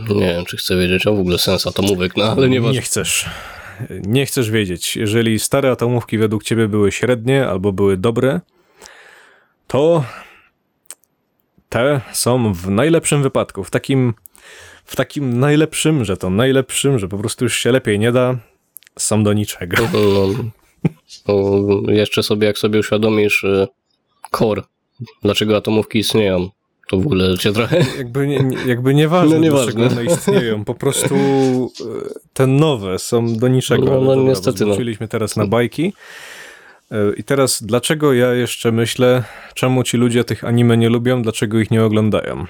Nie wiem, czy chcę wiedzieć o w ogóle sens atomówek, no ale nie Nie chcesz. Nie chcesz wiedzieć. Jeżeli stare atomówki według ciebie były średnie albo były dobre, to te są w najlepszym wypadku, w takim w takim najlepszym, że to najlepszym, że po prostu już się lepiej nie da, są do niczego. No, jeszcze sobie, jak sobie uświadomisz y, core, dlaczego atomówki istnieją, to w ogóle cię trochę... Jakby, nie, jakby nieważne, no, nieważne. dlaczego one istnieją. Po prostu y, te nowe są do niczego. No, no dobra, niestety. No. teraz na bajki. Y, I teraz, dlaczego ja jeszcze myślę, czemu ci ludzie tych anime nie lubią, dlaczego ich nie oglądają?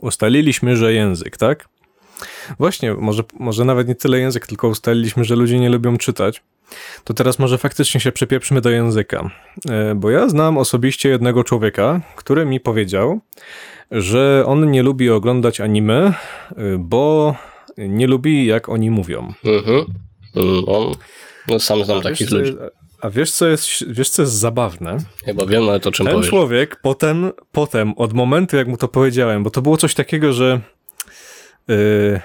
Ustaliliśmy, że język, tak? Właśnie, może, może nawet nie tyle język, tylko ustaliliśmy, że ludzie nie lubią czytać. To teraz może faktycznie się przepieprzymy do języka. E, bo ja znam osobiście jednego człowieka, który mi powiedział, że on nie lubi oglądać anime, e, bo nie lubi jak oni mówią. Mhm. No, no sam znam takich ludzi. A wiesz co, jest, wiesz, co jest zabawne? Chyba wiem, ale to czym Ten powiesz. człowiek potem, potem, od momentu jak mu to powiedziałem, bo to było coś takiego, że Yy,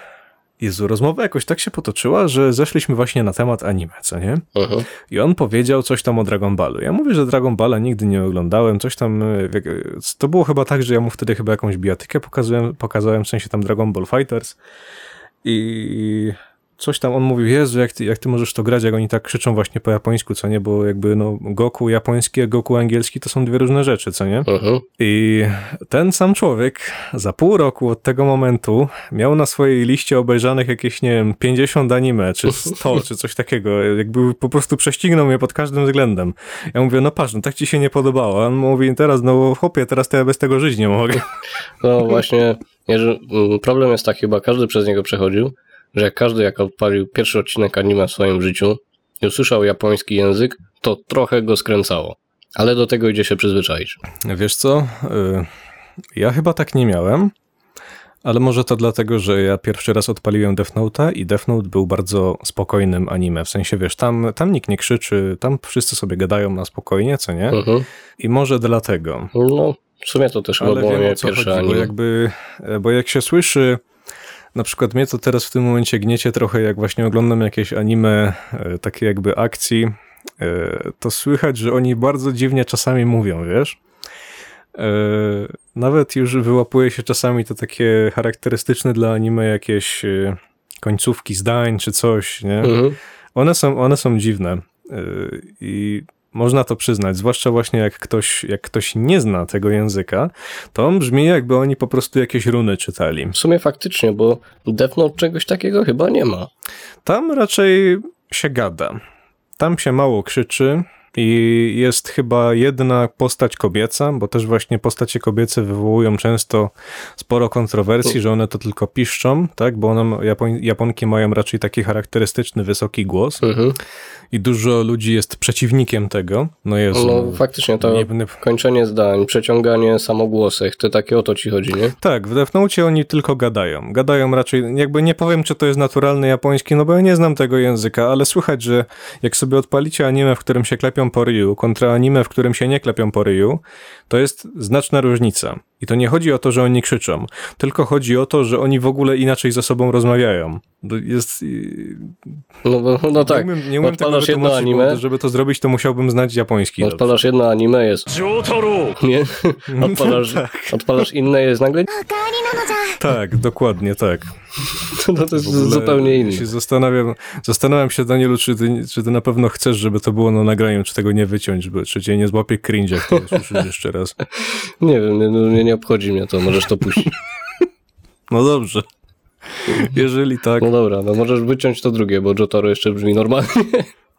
Jezu, rozmowa jakoś tak się potoczyła, że zeszliśmy właśnie na temat anime, co nie? Uh-huh. I on powiedział coś tam o Dragon Ballu. Ja mówię, że Dragon Balla nigdy nie oglądałem, coś tam, yy, to było chyba tak, że ja mu wtedy chyba jakąś bijatykę pokazałem, pokazałem w sensie tam Dragon Ball Fighters i coś tam on mówił, Jezu, jak ty, jak ty możesz to grać, jak oni tak krzyczą właśnie po japońsku, co nie, bo jakby no Goku japoński, a Goku angielski to są dwie różne rzeczy, co nie? Uh mhm. -huh. I ten sam człowiek za pół roku od tego momentu miał na swojej liście obejrzanych jakieś, nie wiem, 50 anime, czy 100, czy coś takiego, jakby po prostu prześcignął mnie pod każdym względem. Ja mówię, no patrz, no tak ci się nie podobało. A on mówi, teraz, no chłopie, teraz to ja bez tego żyć nie mogę. No właśnie, mm, problem jest taki, chyba każdy przez niego przechodził, że jak każdy jak odpalił pierwszy odcinek anime w swoim życiu i usłyszał japoński język, to trochę go skręcało. Ale do tego idzie się przyzwyczaić. Wiesz co? Y, ja chyba tak nie miałem, ale może to dlatego, że ja pierwszy raz odpaliłem Death Note'a i Death Note był bardzo spokojnym anime. W sensie, wiesz, tam, tam nikt nie krzyczy, tam wszyscy sobie gadają na spokojnie, co nie? Mhm. I może dlatego. No, w sumie to też ale było wiem, pierwsze chodzi, anime. Bo, jakby, bo jak się słyszy na przykład mnie to teraz w tym momencie gniecie trochę, jak właśnie oglądam jakieś anime, e, takie jakby akcji, e, to słychać, że oni bardzo dziwnie czasami mówią, wiesz? E, nawet już wyłapuje się czasami to takie charakterystyczne dla anime jakieś końcówki zdań czy coś, nie? Mhm. One, są, one są dziwne i można to przyznać, zwłaszcza właśnie jak ktoś, jak ktoś nie zna tego języka, to on brzmi jakby oni po prostu jakieś runy czytali. W sumie faktycznie, bo Death Note czegoś takiego chyba nie ma. Tam raczej się gada. Tam się mało krzyczy, i jest chyba jedna postać kobieca, bo też właśnie postacie kobiece wywołują często sporo kontrowersji, że one to tylko piszczą, tak, bo one, Japon, Japonki mają raczej taki charakterystyczny, wysoki głos mhm. i dużo ludzi jest przeciwnikiem tego. No, jest, no faktycznie to nie... kończenie zdań, przeciąganie samogłosek, to takie o to ci chodzi, nie? Tak, w Note oni tylko gadają. Gadają raczej, jakby nie powiem, czy to jest naturalny japoński, no bo ja nie znam tego języka, ale słychać, że jak sobie odpalicie anime, w którym się klepią po ryju, kontra anime, w którym się nie klepią po ryju, to jest znaczna różnica. I to nie chodzi o to, że oni krzyczą, tylko chodzi o to, że oni w ogóle inaczej ze sobą rozmawiają. Jest... No, bo, no tak, nie umiem, nie umiem tego jedno anime, żeby to zrobić, to musiałbym znać japoński. Odpalasz jedno anime, jest nie? Odpalasz, tak. odpalasz inne, jest nagle tak, dokładnie tak. To, to jest zupełnie inne. Się zastanawiam, zastanawiam się, Danielu, czy ty, czy ty na pewno chcesz, żeby to było na nagraniu, czy tego nie wyciąć, bo, czy cię nie złapie cringe, jak to usłyszysz jeszcze raz. Nie wiem, nie, no, nie, nie obchodzi mnie to, możesz to puścić. No dobrze. Jeżeli tak. No dobra, no możesz wyciąć to drugie, bo Jotaro jeszcze brzmi normalnie.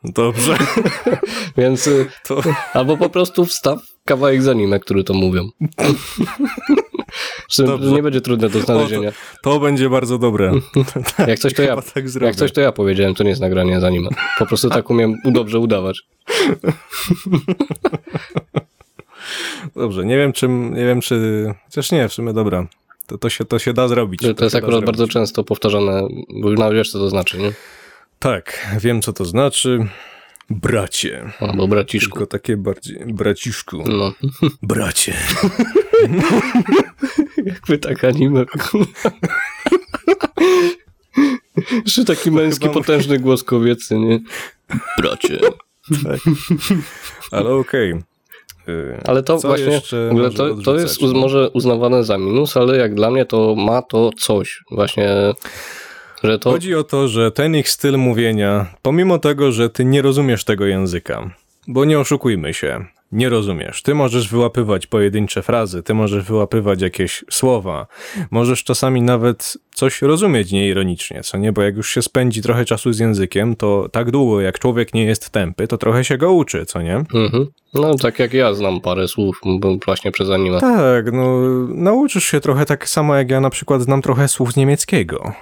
Dobrze. Więc y, to... albo po prostu wstaw kawałek z anime, który to mówią. nie będzie trudne do znalezienia. O, to, to, będzie bardzo dobre. jak, coś to ja, tak jak coś to ja powiedziałem, to nie jest nagranie z anime. Po prostu tak umiem dobrze udawać. Dobrze, nie wiem czym, nie wiem czy, chociaż nie, w sumie dobra. To, to, się, to się da zrobić. To, to jest akurat bardzo często powtarzane, bo już wiesz co to znaczy, nie? Tak, wiem co to znaczy. Bracie. Albo braciszku. Tylko takie bardziej. Braciszku. No. Bracie. Jakby tak anime. Jeszcze taki męski, potężny głos kobiecy, nie? Bracie. Tak. Ale okej. Okay. Ale to Co właśnie, to, to jest może uznawane za minus, ale jak dla mnie to ma to coś. Właśnie to... Chodzi o to, że ten ich styl mówienia, pomimo tego, że ty nie rozumiesz tego języka, bo nie oszukujmy się, nie rozumiesz. Ty możesz wyłapywać pojedyncze frazy, ty możesz wyłapywać jakieś słowa, możesz czasami nawet coś rozumieć nieironicznie, co nie? Bo jak już się spędzi trochę czasu z językiem, to tak długo jak człowiek nie jest tępy, to trochę się go uczy, co nie? Mhm. No tak jak ja znam parę słów właśnie przez anime. Tak, no nauczysz się trochę tak samo jak ja na przykład znam trochę słów z niemieckiego.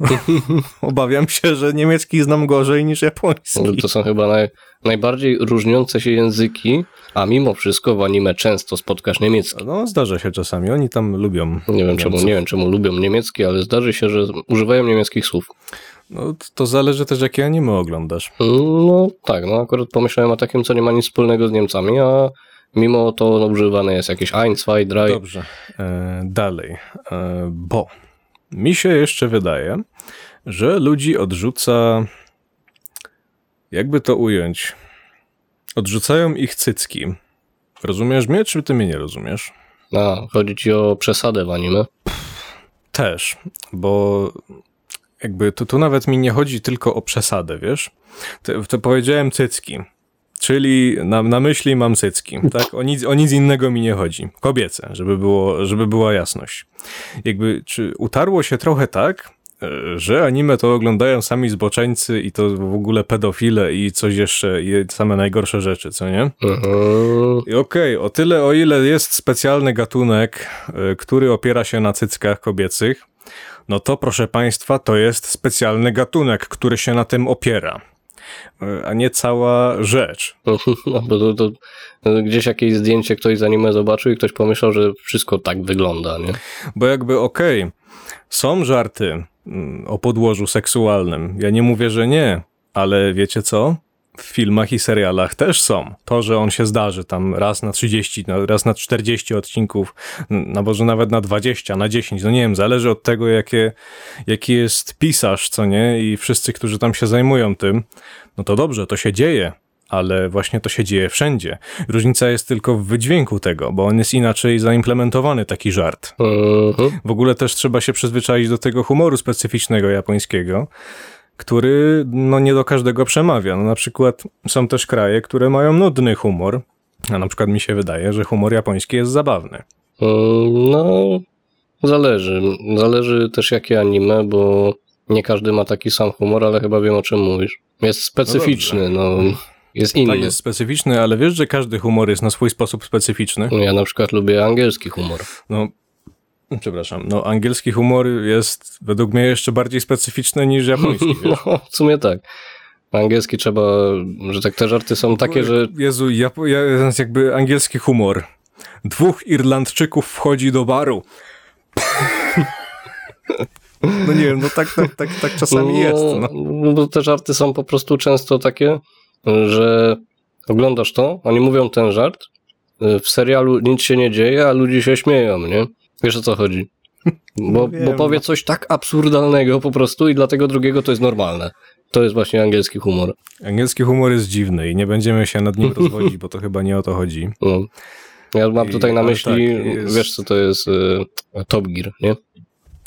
Obawiam się, że niemiecki znam gorzej niż japoński. No, to są chyba naj, najbardziej różniące się języki, a mimo wszystko w anime często spotkasz niemiecki. No, zdarza się czasami, oni tam lubią. Nie wiem, czemu, nie wiem czemu lubią niemiecki, ale zdarzy się, że używają niemieckich słów. No, to zależy też, jakie anime oglądasz. No tak, no akurat pomyślałem o takim, co nie ma nic wspólnego z Niemcami, a mimo to no, używane jest jakieś ein, zwei, drei. Dobrze, e, dalej, e, bo mi się jeszcze wydaje, że ludzi odrzuca. Jakby to ująć? Odrzucają ich cycki. Rozumiesz mnie, czy ty mnie nie rozumiesz? A, chodzi ci o przesadę w anime? Też, bo jakby tu, tu nawet mi nie chodzi tylko o przesadę, wiesz? To, to powiedziałem cycki, czyli na, na myśli mam cycki, tak? O nic, o nic innego mi nie chodzi. Kobiece, żeby, było, żeby była jasność. Jakby, czy utarło się trochę tak, że anime to oglądają sami zboczeńcy i to w ogóle pedofile i coś jeszcze, i same najgorsze rzeczy, co nie? I okej, okay, o tyle o ile jest specjalny gatunek, e, który opiera się na cyckach kobiecych, no to proszę państwa, to jest specjalny gatunek, który się na tym opiera e, a nie cała rzecz. No, bo to, to, gdzieś jakieś zdjęcie ktoś z anime zobaczył i ktoś pomyślał, że wszystko tak wygląda, nie? Bo jakby okej, okay, są żarty mm, o podłożu seksualnym. Ja nie mówię, że nie, ale wiecie co? W filmach i serialach też są. To, że on się zdarzy tam raz na 30, raz na 40 odcinków, no może nawet na 20, na 10, no nie wiem, zależy od tego, jakie, jaki jest pisarz, co nie? I wszyscy, którzy tam się zajmują tym, no to dobrze, to się dzieje, ale właśnie to się dzieje wszędzie. Różnica jest tylko w wydźwięku tego, bo on jest inaczej zaimplementowany, taki żart. Uh-huh. W ogóle też trzeba się przyzwyczaić do tego humoru specyficznego japońskiego, który no, nie do każdego przemawia. No, na przykład są też kraje, które mają nudny humor, a na przykład mi się wydaje, że humor japoński jest zabawny. Mm, no, zależy. Zależy też jakie anime, bo nie każdy ma taki sam humor, ale chyba wiem o czym mówisz. Jest specyficzny, no. no jest inny. Tak, jest specyficzny, ale wiesz, że każdy humor jest na swój sposób specyficzny? No ja na przykład lubię angielski humor. No, przepraszam, no angielski humor jest według mnie jeszcze bardziej specyficzny niż japoński? No, w sumie tak. Angielski trzeba, że tak te żarty są takie, że... Jezu, ja, ja, jakby angielski humor. Dwóch Irlandczyków wchodzi do baru. No nie wiem, no tak, tak, tak, tak czasami no, jest. No. no bo te żarty są po prostu często takie, że oglądasz to, oni mówią ten żart, w serialu nic się nie dzieje, a ludzie się śmieją, nie? Wiesz o co chodzi? Bo, no bo powie no. coś tak absurdalnego po prostu i dla tego drugiego to jest normalne. To jest właśnie angielski humor. Angielski humor jest dziwny i nie będziemy się nad nim rozwodzić, bo to chyba nie o to chodzi. No. Ja mam tutaj na myśli, tak, jest... wiesz co to jest y, Top Gear, nie?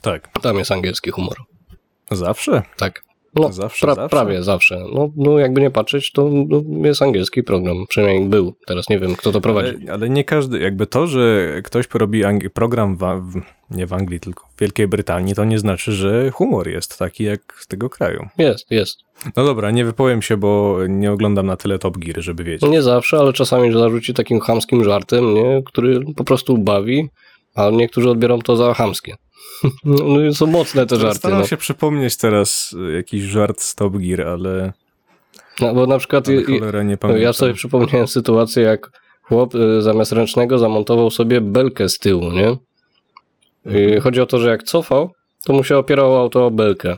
Tak. Tam jest angielski humor. Zawsze? Tak. No, zawsze, pra, zawsze? Prawie zawsze. No, no jakby nie patrzeć, to no, jest angielski program. Przynajmniej był. Teraz nie wiem, kto to prowadzi. Ale, ale nie każdy, jakby to, że ktoś porobi program w, w, nie w Anglii, tylko w Wielkiej Brytanii, to nie znaczy, że humor jest taki jak z tego kraju. Jest, jest. No dobra, nie wypowiem się, bo nie oglądam na tyle Top Gear, żeby wiedzieć. Nie zawsze, ale czasami zarzuci takim chamskim żartem, nie? który po prostu bawi, a niektórzy odbiorą to za chamskie. No są mocne te żarty. Staram no. się przypomnieć teraz jakiś żart z Top Gear, ale... No, bo na przykład i, ja sobie przypomniałem sytuację, jak chłop y, zamiast ręcznego zamontował sobie belkę z tyłu, nie? I chodzi o to, że jak cofał, to mu się opierało auto o belkę.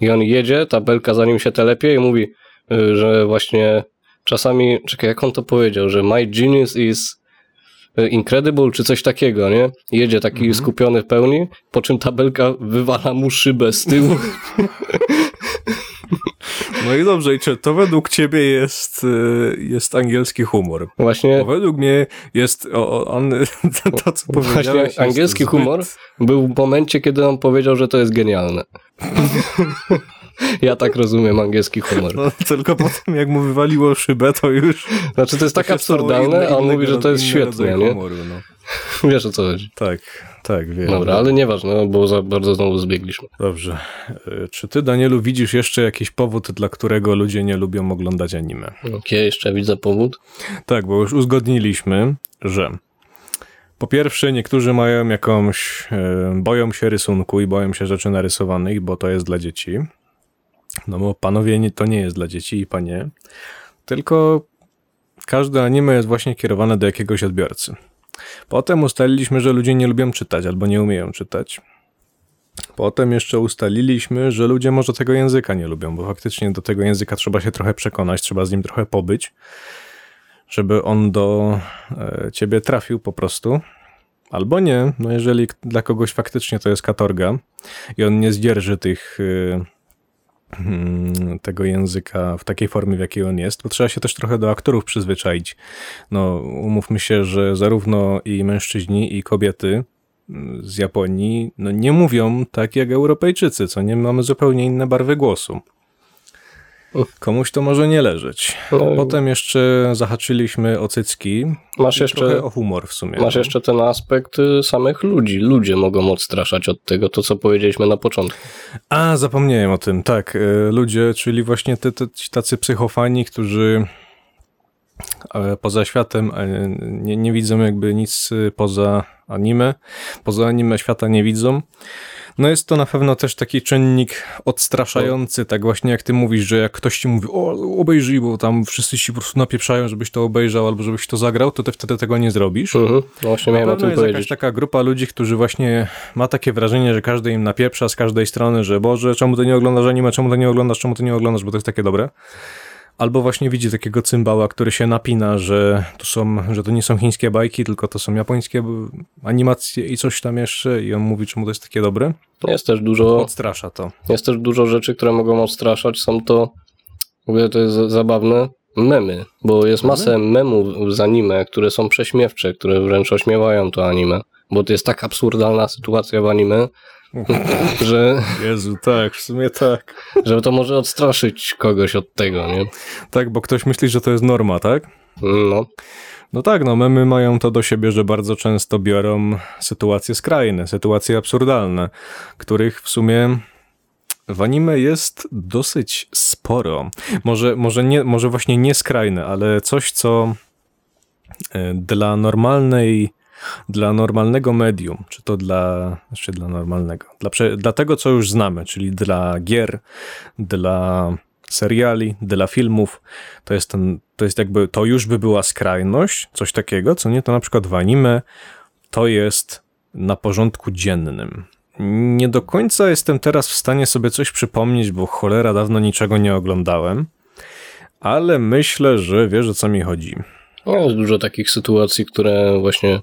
I on jedzie, ta belka za nim się telepie i mówi, y, że właśnie czasami, czekaj, jak on to powiedział, że my genius is y, incredible, czy coś takiego, nie? Jedzie taki mhm. skupiony w pełni, po czym tabelka wywala mu szybę z tyłu. No i dobrze, i czy to według ciebie jest, y, jest angielski humor? Właśnie. Bo według mnie jest on, to co powiedziałeś. Angielski zbyt... humor był w momencie, kiedy on powiedział, że to jest genialne. Ja tak rozumiem angielski humor. No, tylko potem jak mu wywaliło szybę, to już... Znaczy to jest tak absurdalne, a on mówi, że to jest świetne, nie? Humoru, no. Wiesz o co chodzi. Tak, tak, wiem. Dobra, ale nieważne, bo za bardzo znowu zbiegliśmy. Dobrze. E, czy ty, Danielu, widzisz jeszcze jakiś powód, dla którego ludzie nie lubią oglądać anime? Okej, okay, jeszcze widzę powód. Tak, bo już uzgodniliśmy, że po pierwsze, niektórzy mają jakąś, e, boją się rysunku i boją się rzeczy narysowanych, bo to jest dla dzieci. No bo panowie, to nie jest dla dzieci i panie. Tylko każde anime jest właśnie kierowane do jakiegoś odbiorcy. Potem ustaliliśmy, że ludzie nie lubią czytać albo nie umieją czytać. Potem jeszcze ustaliliśmy, że ludzie może tego języka nie lubią, bo faktycznie do tego języka trzeba się trochę przekonać, trzeba z nim trochę pobyć, żeby on do e, ciebie trafił po prostu. Albo nie, no jeżeli dla kogoś faktycznie to jest katorga i on nie zdzierży tych Hmm, tego języka w takiej formie, w jakiej on jest, bo trzeba się też trochę do aktorów przyzwyczaić. No, umówmy się, że zarówno i mężczyźni, i kobiety mm, z Japonii no, nie mówią tak jak Europejczycy, co nie mamy zupełnie inne barwy głosu. Komuś to może nie leżeć. No Potem jeszcze zahaczyliśmy o cycki. Masz jeszcze o humor w sumie. Masz jeszcze ten aspekt y, samych ludzi. Ludzie mogą odstraszać od tego, to co powiedzieliśmy na początku. A, zapomniałem o tym. Tak, y, ludzie, czyli właśnie te, te, tacy psychofani, którzy e, poza światem nie, nie widzą jakby nic y, poza anime. Poza anime świata nie widzą. No jest to na pewno też taki czynnik odstraszający, tak właśnie jak ty mówisz, że jak ktoś ci mówi, o obejrzyj, bo tam wszyscy ci po prostu napieprzają, żebyś to obejrzał albo żebyś to zagrał, to ty wtedy tego nie zrobisz. Mhm. No właśnie miałem o tym jest powiedzieć. taka grupa ludzi, którzy właśnie ma takie wrażenie, że każdy im napieprza z każdej strony, że Boże, czemu ty nie oglądasz anime, czemu ty nie oglądasz, czemu ty nie oglądasz, bo to jest takie dobre. Albo właśnie widzi takiego cymbała, który się napina, że to, są, że to nie są chińskie bajki, tylko to są japońskie animacje i coś tam jeszcze i on mówi, czemu to jest takie dobre. Jest też dużo... Odstrasza to. Jest też dużo rzeczy, które mogą odstraszać. Są to, ogóle to jest zabawne, memy, bo jest masę memów z anime, które są prześmiewcze, które wręcz ośmiewają to anime, bo to jest tak absurdalna sytuacja w anime, że... Jezu, tak, w sumie tak. Że to może odstraszyć kogoś od tego, nie? Tak, bo ktoś myśli, że to jest norma, tak? No. No tak, no memy mają to do siebie, że bardzo często biorą sytuacje skrajne, sytuacje absurdalne, których w sumie w anime jest dosyć sporo. Może, może, nie, może właśnie nie skrajne, ale coś, co e, dla normalnej, dla normalnego medium, czy to dla, znaczy dla normalnego, dla, dla tego, co już znamy, czyli dla gier, dla seriali, dla filmów, to jest ten, to jest jakby, to już by była skrajność, coś takiego, co nie, to na przykład w anime to jest na porządku dziennym. Nie do końca jestem teraz w stanie sobie coś przypomnieć, bo cholera dawno niczego nie oglądałem, ale myślę, że wiesz o co mi chodzi. Jest dużo takich sytuacji, które właśnie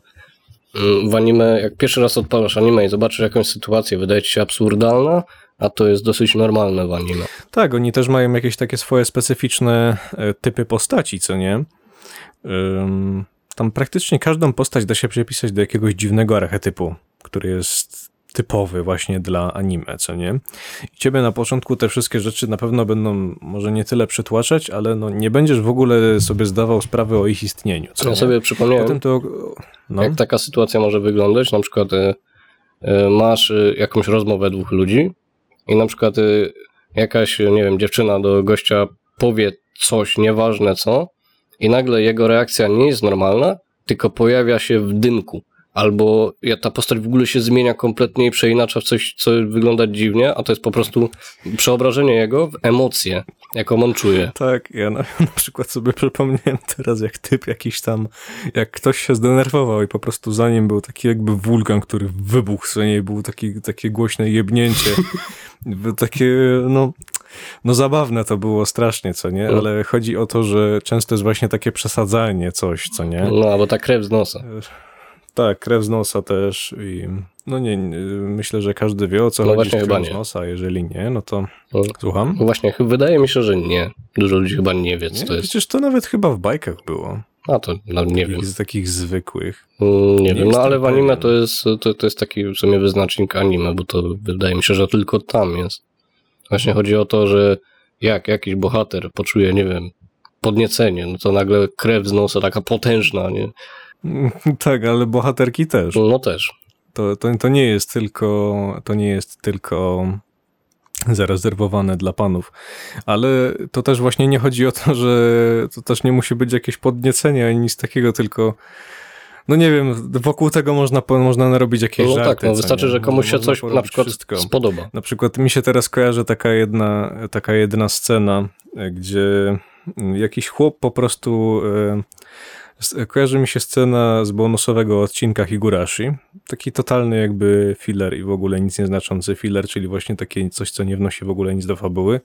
w anime, jak pierwszy raz odpalasz anime i zobaczysz jakąś sytuację, wydaje ci się absurdalna, a to jest dosyć normalne w anime. Tak, oni też mają jakieś takie swoje specyficzne e, typy postaci, co nie? Tam praktycznie każdą postać da się przepisać do jakiegoś dziwnego archetypu, który jest typowy właśnie dla anime, co nie? I ciebie na początku te wszystkie rzeczy na pewno będą może nie tyle przytłaczać, ale no nie będziesz w ogóle sobie zdawał sprawy o ich istnieniu. Co ja nie? sobie przypomniałem, to, no. jak taka sytuacja może wyglądać, na przykład y, y, masz y, jakąś rozmowę dwóch ludzi i na przykład jakaś, nie wiem, dziewczyna do gościa powie coś, nieważne co, i nagle jego reakcja nie jest normalna, tylko pojawia się w dymku albo ta postać w ogóle się zmienia kompletnie i przeinacza w coś, co wygląda dziwnie, a to jest po prostu przeobrażenie jego w emocje, jaką on czuje. Tak, ja na, na przykład sobie przypomniałem teraz, jak typ jakiś tam, jak ktoś się zdenerwował i po prostu za nim był taki jakby wulkan, który wybuchł, co nie, był taki, takie głośne jebnięcie. takie, no, no zabawne to było strasznie, co nie? No. Ale chodzi o to, że często jest właśnie takie przesadzanie coś, co nie? No, albo ta krew z nosa. Tak, krew z nosa też i no nie, myślę, że każdy wie o co no chodzi z z nosa, jeżeli nie, no to no. słucham? No właśnie, wydaje mi się, że nie. Dużo ludzi chyba nie wie, co nie, to jest. Przecież to nawet chyba w bajkach było. A to no, nie wiem. Z takich zwykłych. Mm, nie, nie, wiem, no ale w anime to jest, to, to jest taki w sumie wyznacznik anime, bo to wydaje mi się, że tylko tam jest. Właśnie chodzi o to, że jak jakiś bohater poczuje, nie wiem, podniecenie, no to nagle krew z nosa taka potężna, nie? Tak, ale bohaterki też. No też. To, to, to nie jest tylko, to nie jest tylko zarezerwowane dla panów. Ale to też właśnie nie chodzi o to, że to też nie musi być jakieś podniecenie ani nic takiego, tylko no nie wiem, wokół tego można, można narobić jakieś no tak, żarty. tak, no wystarczy, że komuś się coś na przykład wszystko. spodoba. Na przykład mi się teraz kojarzy taka jedna, taka jedna scena, gdzie jakiś chłop po prostu e, kojarzy mi się scena z bonusowego odcinka Higurashi. Taki totalny jakby filler i w ogóle nic nieznaczący filler, czyli właśnie takie coś, co nie wnosi w ogóle nic do fabuły.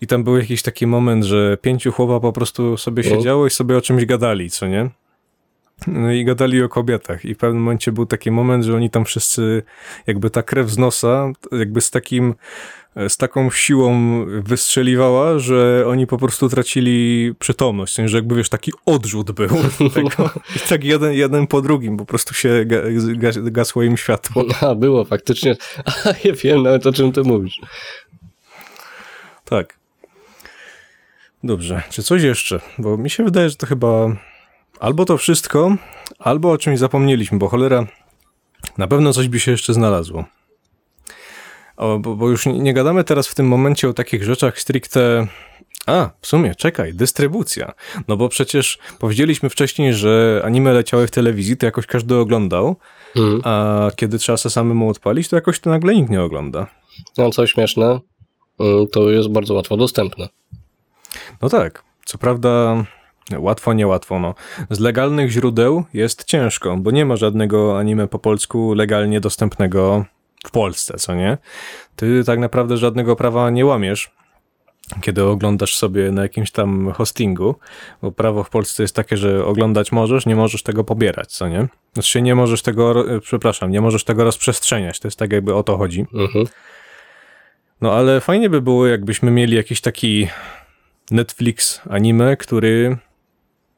I tam był jakiś taki moment, że pięciu chłopa po prostu sobie no. siedziało i sobie o czymś gadali, co nie? No i gadali o kobietach i w pewnym momencie był taki moment, że oni tam wszyscy, jakby ta krew z nosa, jakby z takim z taką siłą wystrzeliwała, że oni po prostu tracili przytomność. W sensie, że jakby wiesz, taki odrzut był tego. I tak jeden, jeden po drugim po prostu się ga, gasło im światło. A, było faktycznie. A, ja wiem nawet o czym ty mówisz. Tak. Dobrze. Czy coś jeszcze? Bo mi się wydaje, że to chyba albo to wszystko, albo o czymś zapomnieliśmy, bo cholera, na pewno coś by się jeszcze znalazło. O, bo, bo już nie, nie gadamy teraz w tym momencie o takich rzeczach stricte a, w sumie, czekaj, dystrybucja. No bo przecież powiedzieliśmy wcześniej, że anime leciały w telewizji, to jakoś każdy oglądał, mm. a kiedy trzeba se samemu odpalić, to jakoś to nagle nikt nie ogląda. No co śmieszne, mm, to jest bardzo łatwo dostępne. No tak, co prawda łatwo, niełatwo, no. Z legalnych źródeł jest ciężko, bo nie ma żadnego anime po polsku legalnie dostępnego w Polsce, co nie? Ty tak naprawdę żadnego prawa nie łamiesz, kiedy oglądasz sobie na jakimś tam hostingu, bo prawo w Polsce jest takie, że oglądać możesz, nie możesz tego pobierać, co nie? Znaczy nie możesz tego, przepraszam, nie możesz tego rozprzestrzeniać, to jest tak jakby o to chodzi. Mhm. No ale fajnie by było, jakbyśmy mieli jakiś taki Netflix anime, który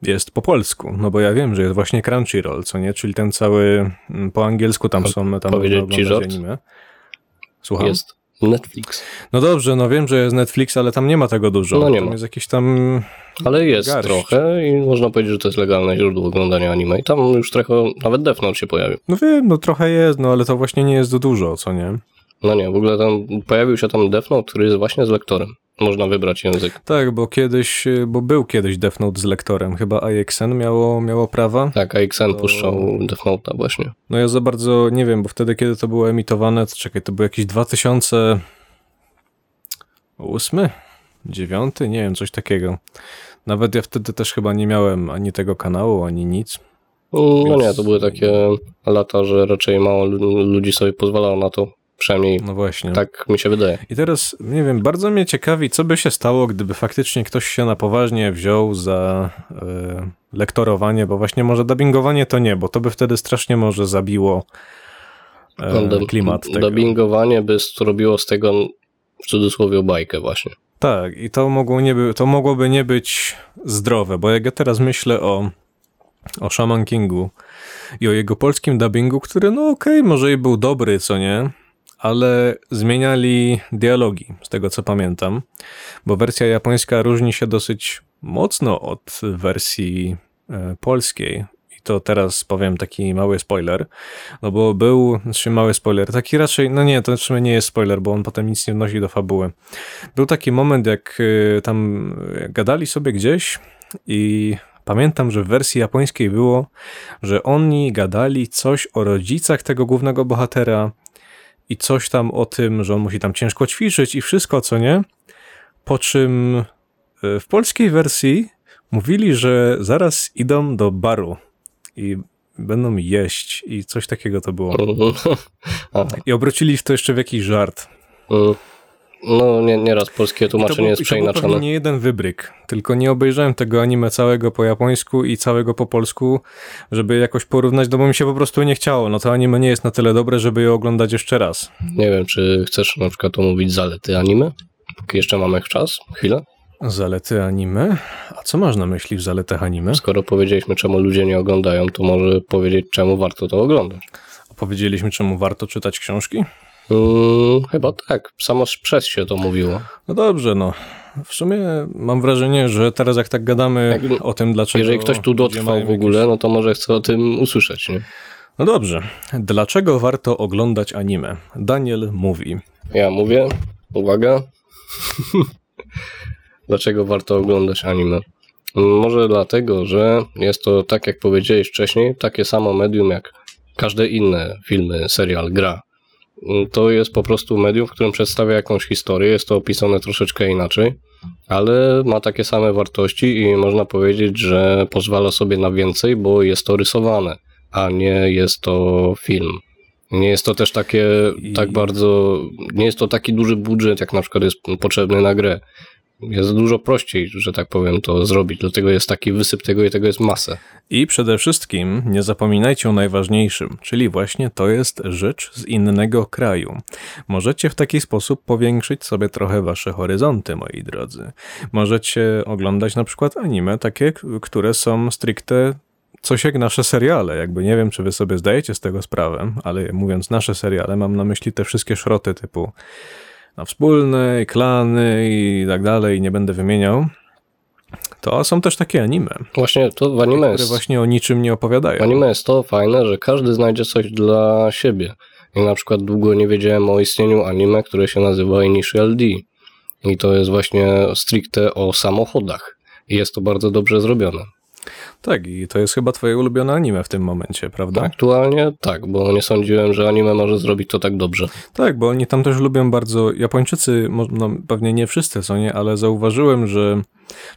jest po polsku, no bo ja wiem, że jest właśnie Crunchyroll, co nie? Czyli ten cały, mm, po angielsku tam są, tam Powiedzieć ci, anime. Słucham? Jest Netflix. No dobrze, no wiem, że jest Netflix, ale tam nie ma tego dużo. No nie tam ma. jest jakiś tam... Ale jest garść. trochę i można powiedzieć, że to jest legalne źródło oglądania anime i tam już trochę, nawet Death Note się pojawił. No wiem, no trochę jest, no ale to właśnie nie jest dużo, co nie? No nie, w ogóle tam pojawił się tam Death Note, który jest właśnie z lektorem. Można wybrać język. Tak, bo kiedyś, bo był kiedyś Death Note z lektorem. Chyba AXN miało, miało prawa. Tak, AXN to... puszczał Death Note'a właśnie. No ja za bardzo nie wiem, bo wtedy, kiedy to było emitowane, to czekaj, to był jakiś 2008? 9? Nie wiem, coś takiego. Nawet ja wtedy też chyba nie miałem ani tego kanału, ani nic. No Więc... nie, to były takie lata, że raczej mało ludzi sobie pozwalało na to. Przynajmniej no właśnie. tak mi się wydaje. I teraz, nie wiem, bardzo mnie ciekawi, co by się stało, gdyby faktycznie ktoś się na poważnie wziął za y, lektorowanie, bo właśnie może dubbingowanie to nie, bo to by wtedy strasznie może zabiło y, klimat tego. Dubbingowanie by zrobiło z tego w cudzysłowie bajkę właśnie. Tak, i to, mogło nie by, to mogłoby nie być zdrowe, bo jak ja teraz myślę o, o Shaman Kingu i o jego polskim dubbingu, który no okej, okay, może i był dobry, co nie, ale zmieniali dialogi, z tego co pamiętam, bo wersja japońska różni się dosyć mocno od wersji e, polskiej. I to teraz powiem taki mały spoiler, no bo był, znaczy mały spoiler, taki raczej, no nie, to w nie jest spoiler, bo on potem nic nie wnosi do fabuły. Był taki moment, jak e, tam gadali sobie gdzieś i Pamiętam, że w wersji japońskiej było, że oni gadali coś o rodzicach tego głównego bohatera i coś tam o tym, że on musi tam ciężko ćwiczyć i wszystko, co nie. Po czym e, w polskiej wersji mówili, że zaraz idą do baru i będą jeść i coś takiego to było. I obrócili to jeszcze w jakiś żart. No, nie, nieraz polskie tłumaczenie jest przeinaczone. To nie jeden wybryk, tylko nie obejrzałem tego anime całego po japońsku i całego po polsku, żeby jakoś porównać, no bo mi się po prostu nie chciało. No to anime nie jest na tyle dobre, żeby je oglądać jeszcze raz. Nie wiem, czy chcesz na przykład omówić zalety anime? Jeszcze mamy czas? Chwilę? Zalety anime? A co masz na myśli w zaletach anime? Skoro powiedzieliśmy, czemu ludzie nie oglądają, to może powiedzieć, czemu warto to oglądać. Powiedzieliśmy, czemu warto czytać książki? Hmm, chyba tak. Samo przez się to mówiło. No dobrze, no. W sumie mam wrażenie, że teraz jak tak gadamy jak, o tym, dlaczego... Jeżeli ktoś tu dotrwał w ogóle, jakieś... no to może chce o tym usłyszeć, nie? No dobrze. Dlaczego warto oglądać anime? Daniel mówi. Ja mówię. Uwaga. dlaczego warto oglądać anime? Może dlatego, że jest to, tak jak powiedziałeś wcześniej, takie samo medium jak każde inne filmy, serial, gra to jest po prostu medium, w którym przedstawia jakąś historię, jest to opisane troszeczkę inaczej, ale ma takie same wartości i można powiedzieć, że pozwala sobie na więcej, bo jest to rysowane, a nie jest to film. Nie jest to też takie I... tak bardzo, nie jest to taki duży budżet, jak na przykład jest potrzebny na grę jest dużo prościej, że tak powiem, to zrobić. Dlatego jest taki wysyp tego i tego jest masę. I przede wszystkim nie zapominajcie o najważniejszym, czyli właśnie to jest rzecz z innego kraju. Możecie w taki sposób powiększyć sobie trochę wasze horyzonty, moi drodzy. Możecie oglądać na przykład anime, takie, które są stricte coś jak nasze seriale. Jakby nie wiem, czy wy sobie zdajecie z tego sprawę, ale mówiąc nasze seriale, mam na myśli te wszystkie szroty typu na wspólne, klany i tak dalej, nie będę wymieniał. To są też takie anime. Właśnie to w anime które jest, właśnie o niczym nie opowiadają. W anime jest to fajne, że każdy znajdzie coś dla siebie. Ja na przykład długo nie wiedziałem o istnieniu anime, które się nazywa Initial D. I to jest właśnie stricte o samochodach. I jest to bardzo dobrze zrobione. Tak, i to jest chyba twoje ulubione anime w tym momencie, prawda? Aktualnie tak, bo nie sądziłem, że anime może zrobić to tak dobrze. Tak, bo oni tam też lubią bardzo, Japończycy, no pewnie nie wszyscy, co nie, ale zauważyłem, że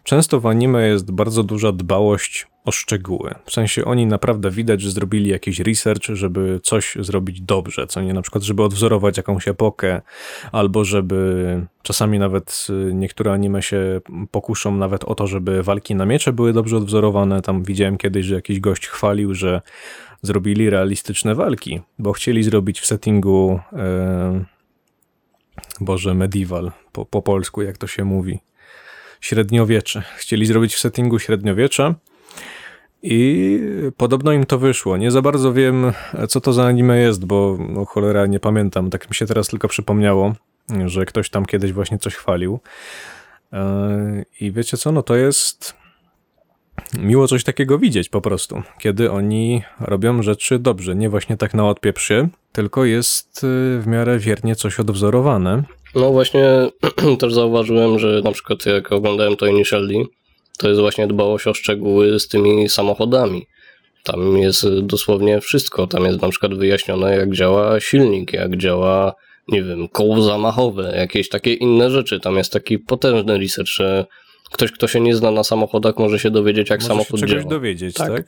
często w anime jest bardzo duża dbałość o szczegóły. W sensie oni naprawdę widać, że zrobili jakiś research, żeby coś zrobić dobrze, co nie na przykład, żeby odwzorować jakąś epokę, albo żeby czasami nawet y, niektóre anime się pokuszą nawet o to, żeby walki na miecze były dobrze odwzorowane. Tam widziałem kiedyś, że jakiś gość chwalił, że zrobili realistyczne walki, bo chcieli zrobić w settingu e, Boże, medieval, po, po polsku jak to się mówi średniowiecze. Chcieli zrobić w settingu średniowiecze i podobno im to wyszło. Nie za bardzo wiem, co to za anime jest, bo no, cholera nie pamiętam. Tak mi się teraz tylko przypomniało, że ktoś tam kiedyś właśnie coś chwalił. E, I wiecie co, no to jest miło coś takiego widzieć po prostu, kiedy oni robią rzeczy dobrze, nie właśnie tak na odpieprzy, tylko jest y, w miarę wiernie coś odwzorowane. No właśnie też zauważyłem, że na przykład jak oglądałem to Initial D, to jest właśnie dbałość o szczegóły z tymi samochodami. Tam jest dosłownie wszystko. Tam jest na przykład wyjaśnione, jak działa silnik, jak działa, nie wiem, koło zamachowe, jakieś takie inne rzeczy. Tam jest taki potężny research, że ktoś, kto się nie zna na samochodach, może się dowiedzieć, jak może samochód się czegoś działa. dowiedzieć, tak? tak?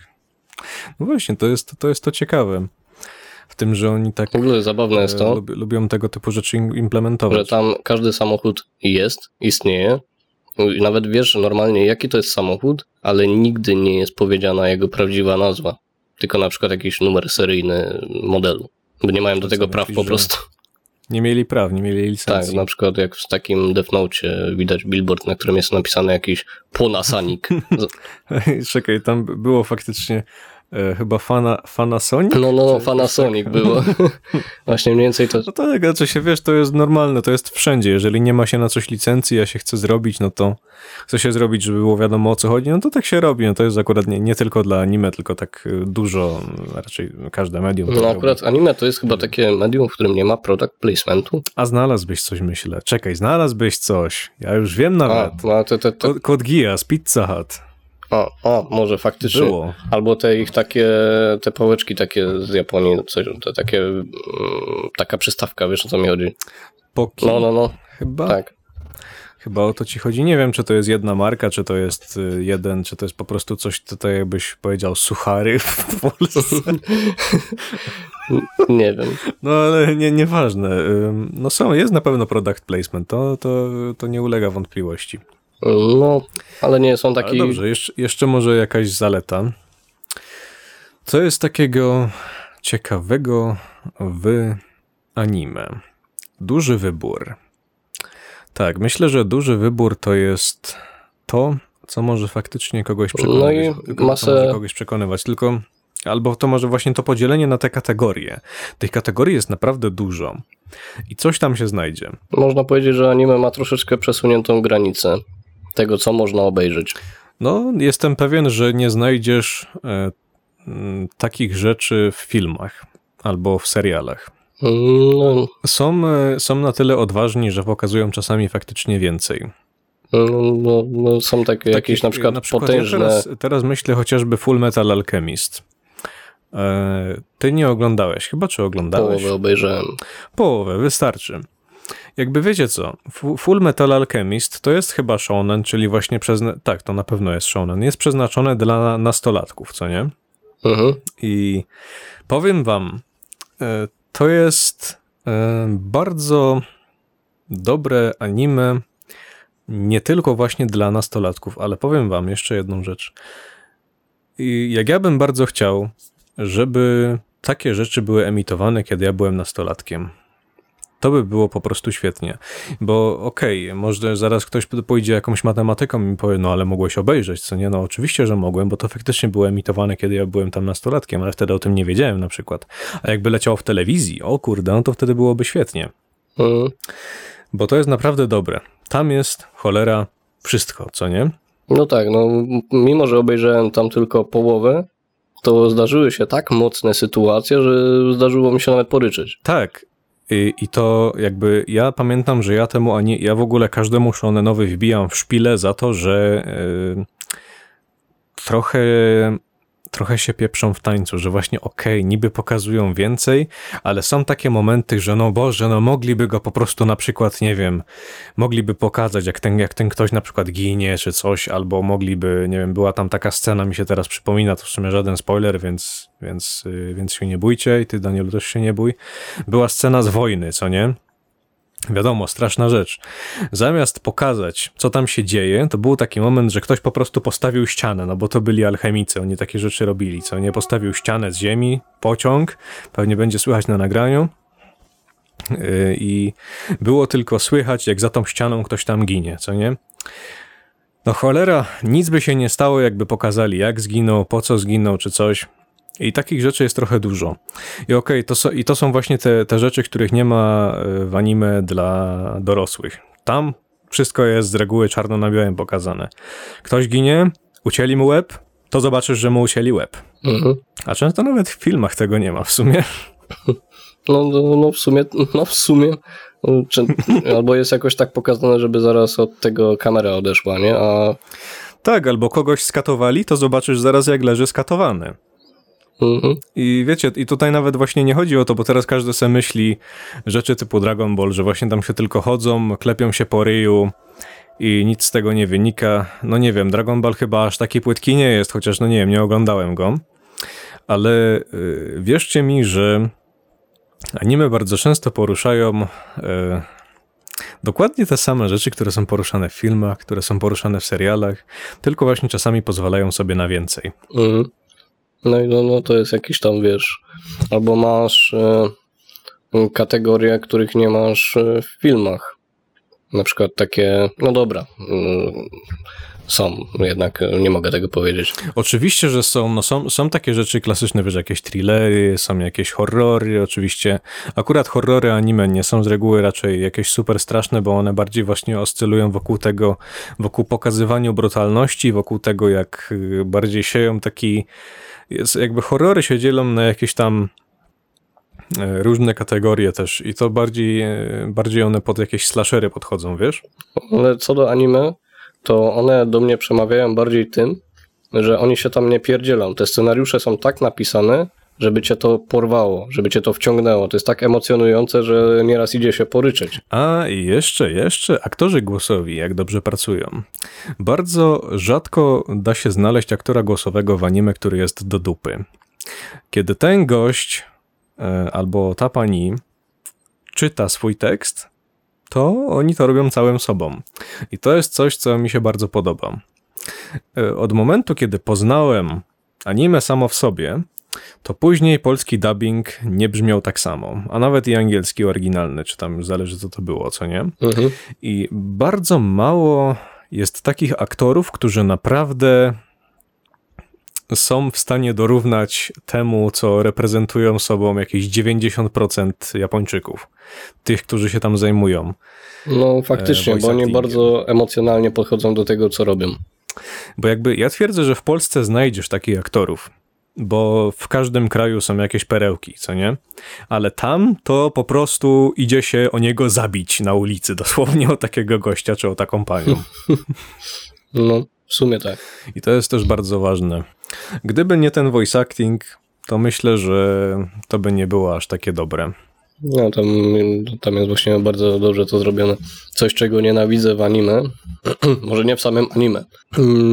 No właśnie, to jest, to jest to ciekawe. W tym, że oni tak. W ogóle zabawne jest to. Lubią tego typu rzeczy implementować. Że tam każdy samochód jest, istnieje, nawet wiesz normalnie, jaki to jest samochód, ale nigdy nie jest powiedziana jego prawdziwa nazwa. Tylko na przykład jakiś numer seryjny modelu. Bo nie mają do tego praw po prostu. Nie mieli praw, nie mieli licencji. Tak, na przykład jak w takim Death Note widać billboard, na którym jest napisane jakiś Ponasanik. Czekaj, tam było faktycznie E, chyba Fana, Fanasonic? No, no, no Fanasonic było. Właśnie mniej więcej to... No tak, znaczy się, wiesz, to jest normalne, to jest wszędzie. Jeżeli nie ma się na coś licencji, a się chce zrobić, no to chce się zrobić, żeby było wiadomo o co chodzi, no to tak się robi. No to jest akurat nie, nie tylko dla anime, tylko tak e, dużo, raczej każde medium. No akurat robi. anime to jest chyba takie medium, w którym nie ma product placementu. A znalazłbyś coś, myślę. Czekaj, znalazłbyś coś. Ja już wiem nawet. A, no, to, to, to... Kod Geass, Pizza Hut. O, o, może faktycznie. Było. Albo te ich takie, te pałeczki takie z Japonii, coś, te takie, mm, taka przystawka, wiesz o co mi chodzi? Poki. No, no, no. Chyba. Tak. Chyba o to ci chodzi. Nie wiem, czy to jest jedna marka, czy to jest y, jeden, czy to jest po prostu coś, tutaj jakbyś powiedział suchary w Polsce. nie wiem. No ale nie, nieważne. No są, jest na pewno product placement, to, to, to nie ulega wątpliwości. No, ale nie są takie. Dobrze, jeszcze, jeszcze może jakaś zaleta. Co jest takiego ciekawego w anime? Duży wybór. Tak, myślę, że duży wybór to jest to, co może faktycznie kogoś przekonywać. No i masę... może kogoś przekonywać, tylko albo to może właśnie to podzielenie na te kategorie. Tych kategorii jest naprawdę dużo i coś tam się znajdzie. Można powiedzieć, że anime ma troszeczkę przesuniętą granicę tego, co można obejrzeć. No, jestem pewien, że nie znajdziesz e, takich rzeczy w filmach albo w serialach. No. Są, e, są na tyle odważni, że pokazują czasami faktycznie więcej. No, no, no są takie jakieś na przykład, na przykład potężne... Ja teraz, teraz myślę chociażby Full Metal Alchemist. E, ty nie oglądałeś chyba, czy oglądałeś? Połowę obejrzałem. Połowę, wystarczy. Jakby wiecie co, Full Metal Alchemist to jest chyba shonen, czyli właśnie przez... Tak, to na pewno jest shonen. Jest przeznaczone dla nastolatków, co nie? Mhm. I powiem wam, e, to jest e, bardzo dobre anime, nie tylko właśnie dla nastolatków, ale powiem wam jeszcze jedną rzecz. I jak ja bym bardzo chciał, żeby takie rzeczy były emitowane, kiedy ja byłem nastolatkiem. To by było po prostu świetnie. Bo okej, okay, może zaraz ktoś pójdzie jakąś matematyką i mi powie, no ale mogłeś obejrzeć, co nie? No oczywiście, że mogłem, bo to faktycznie było emitowane, kiedy ja byłem tam nastolatkiem, ale wtedy o tym nie wiedziałem na przykład. A jakby leciało w telewizji, o kurde, no to wtedy byłoby świetnie. Mhm. Bo to jest naprawdę dobre. Tam jest cholera wszystko, co nie? No tak, no mimo, że obejrzałem tam tylko połowę, to zdarzyły się tak mocne sytuacje, że zdarzyło mi się nawet poryczyć. Tak, i, I to jakby ja pamiętam, że ja temu, a nie, ja w ogóle każdemu shonenowi wbijam w szpilę za to, że yy, trochę trochę się pieprzą w tańcu, że właśnie okej, okay, niby pokazują więcej, ale są takie momenty, że no Boże, no mogliby go po prostu na przykład, nie wiem, mogliby pokazać, jak ten, jak ten ktoś na przykład ginie, czy coś, albo mogliby, nie wiem, była tam taka scena, mi się teraz przypomina, to w sumie żaden spoiler, więc, więc, yy, więc się nie bójcie i ty, Danielu, też się nie bój. Była scena z wojny, co nie? Wiadomo, straszna rzecz. Zamiast pokazać, co tam się dzieje, to był taki moment, że ktoś po prostu postawił ścianę, no bo to byli alchemicy, oni takie rzeczy robili, co nie? Postawił ścianę z ziemi, pociąg, pewnie będzie słychać na nagraniu, yy, i było tylko słychać, jak za tą ścianą ktoś tam ginie, co nie? No cholera, nic by się nie stało, jakby pokazali, jak zginął, po co zginął, czy coś. I takich rzeczy jest trochę dużo. I okej, okay, to, i to są właśnie te, te rzeczy, których nie ma e, w anime dla dorosłych. Tam wszystko jest z reguły czarno na białym pokazane. Ktoś ginie, ucięli mu łeb, to zobaczysz, że mu usieli łeb. Mhm. A często nawet w filmach tego nie ma w sumie. No, no, no w sumie, no w sumie czy, albo jest jakoś tak pokazane, żeby zaraz od tego kamera odeszła, nie? A... Tak, albo kogoś skatowali, to zobaczysz zaraz jak leży skatowany. Mhm. I wiecie, i tutaj nawet właśnie nie chodzi o to, bo teraz każdy sobie myśli rzeczy typu Dragon Ball, że właśnie tam się tylko chodzą, klepią się po ryju i nic z tego nie wynika. No nie wiem, Dragon Ball chyba aż taki płytki nie jest, chociaż no nie wiem, nie oglądałem go. Ale yy, wierzcie mi, że anime bardzo często poruszają yy, dokładnie te same rzeczy, które są poruszane w filmach, które są poruszane w serialach, tylko właśnie czasami pozwalają sobie na więcej. Mhm. No i no, no to jest jakiś tam, wiesz, albo masz e, kategorie, których nie masz e, w filmach. Na przykład takie, no dobra, mm, są, jednak nie mogę tego powiedzieć. Oczywiście, że są, no są, są takie rzeczy klasyczne, wiesz, jakieś thrillery, są jakieś horrory, oczywiście. Akurat horrory anime nie są z reguły raczej jakieś super straszne, bo one bardziej właśnie oscylują wokół tego, wokół pokazywaniu brutalności, wokół tego, jak y, bardziej sieją taki jest, jakby horrory się dzielą na jakieś tam e, różne kategorie też i to bardziej, e, bardziej one pod jakieś slashery podchodzą, wiesz? Ale co do anime, to one do mnie przemawiają bardziej tym, że oni się tam nie pierdzielą. Te scenariusze są tak napisane, żeby cię to porwało, żeby cię to wciągnęło. To jest tak emocjonujące, że nieraz idzie się poryczeć. A i jeszcze, jeszcze aktorzy głosowi, jak dobrze pracują. Bardzo rzadko da się znaleźć aktora głosowego w anime, który jest do dupy. Kiedy ten gość e, albo ta pani czyta swój tekst, to oni to robią całym sobą. I to jest coś, co mi się bardzo podoba. E, od momentu, kiedy poznałem anime samo w sobie, to później polski dubbing nie brzmiał tak samo, a nawet i angielski oryginalny, czy tam zależy co to było, co nie. Mhm. I bardzo mało jest takich aktorów, którzy naprawdę są w stanie dorównać temu, co reprezentują sobą jakieś 90% Japończyków, tych, którzy się tam zajmują. No faktycznie, e, bo oni bardzo emocjonalnie podchodzą do tego, co robią. Bo jakby ja twierdzę, że w Polsce znajdziesz takich aktorów, bo w każdym kraju są jakieś perełki, co nie? Ale tam to po prostu idzie się o niego zabić na ulicy, dosłownie o takiego gościa czy o taką panią. No, w sumie tak. I to jest też bardzo ważne. Gdyby nie ten voice acting, to myślę, że to by nie było aż takie dobre. No, tam, tam jest właśnie bardzo dobrze to zrobione. Coś, czego nienawidzę w anime, może nie w samym anime.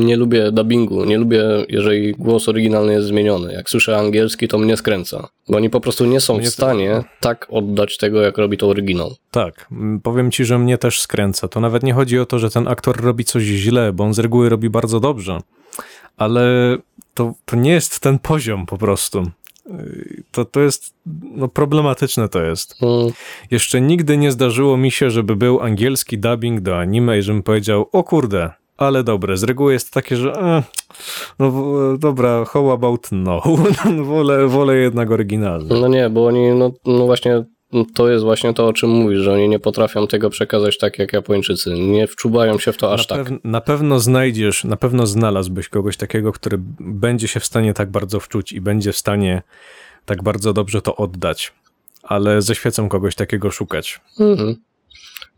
Nie lubię dubbingu, nie lubię, jeżeli głos oryginalny jest zmieniony. Jak słyszę angielski, to mnie skręca. Bo oni po prostu nie są mnie w stanie to... tak oddać tego, jak robi to oryginał. Tak, powiem ci, że mnie też skręca. To nawet nie chodzi o to, że ten aktor robi coś źle, bo on z reguły robi bardzo dobrze. Ale to, to nie jest ten poziom po prostu to, to jest, no problematyczne to jest. Hmm. Jeszcze nigdy nie zdarzyło mi się, żeby był angielski dubbing do anime i żebym powiedział, o kurde, ale dobre. Z reguły jest takie, że e, no dobra, how about no. wolę, wolę jednak oryginalny. No nie, bo oni, no, no właśnie to jest właśnie to, o czym mówisz, że oni nie potrafią tego przekazać tak jak Japończycy. Nie wczuwają się w to aż na tak. na pewno znajdziesz, na pewno znalazłbyś kogoś takiego, który będzie się w stanie tak bardzo wczuć i będzie w stanie tak bardzo dobrze to oddać. Ale ze świecą kogoś takiego szukać. Mhm.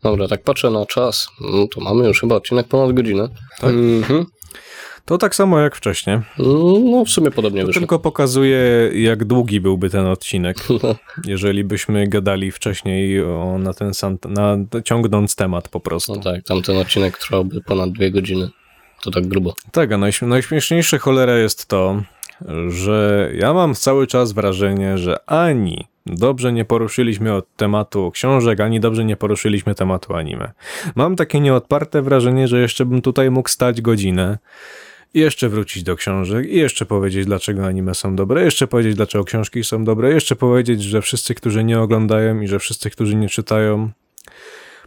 Dobra, tak patrzę na czas. No to mamy już chyba odcinek ponad godzinę. Tak? Mhm. To tak samo jak wcześniej. No, w sumie podobnie to wyszło. tylko pokazuje, jak długi byłby ten odcinek, jeżeli byśmy gadali wcześniej o, na ten sam, na, ciągnąc temat po prostu. No tak, tamten odcinek trwałby ponad dwie godziny. To tak grubo. Tak, a najśmieszniejsze cholera jest to, że ja mam cały czas wrażenie, że ani dobrze nie poruszyliśmy od tematu książek, ani dobrze nie poruszyliśmy tematu anime. Mam takie nieodparte wrażenie, że jeszcze bym tutaj mógł stać godzinę i jeszcze wrócić do książek, i jeszcze powiedzieć, dlaczego anime są dobre, jeszcze powiedzieć, dlaczego książki są dobre, jeszcze powiedzieć, że wszyscy, którzy nie oglądają i że wszyscy, którzy nie czytają,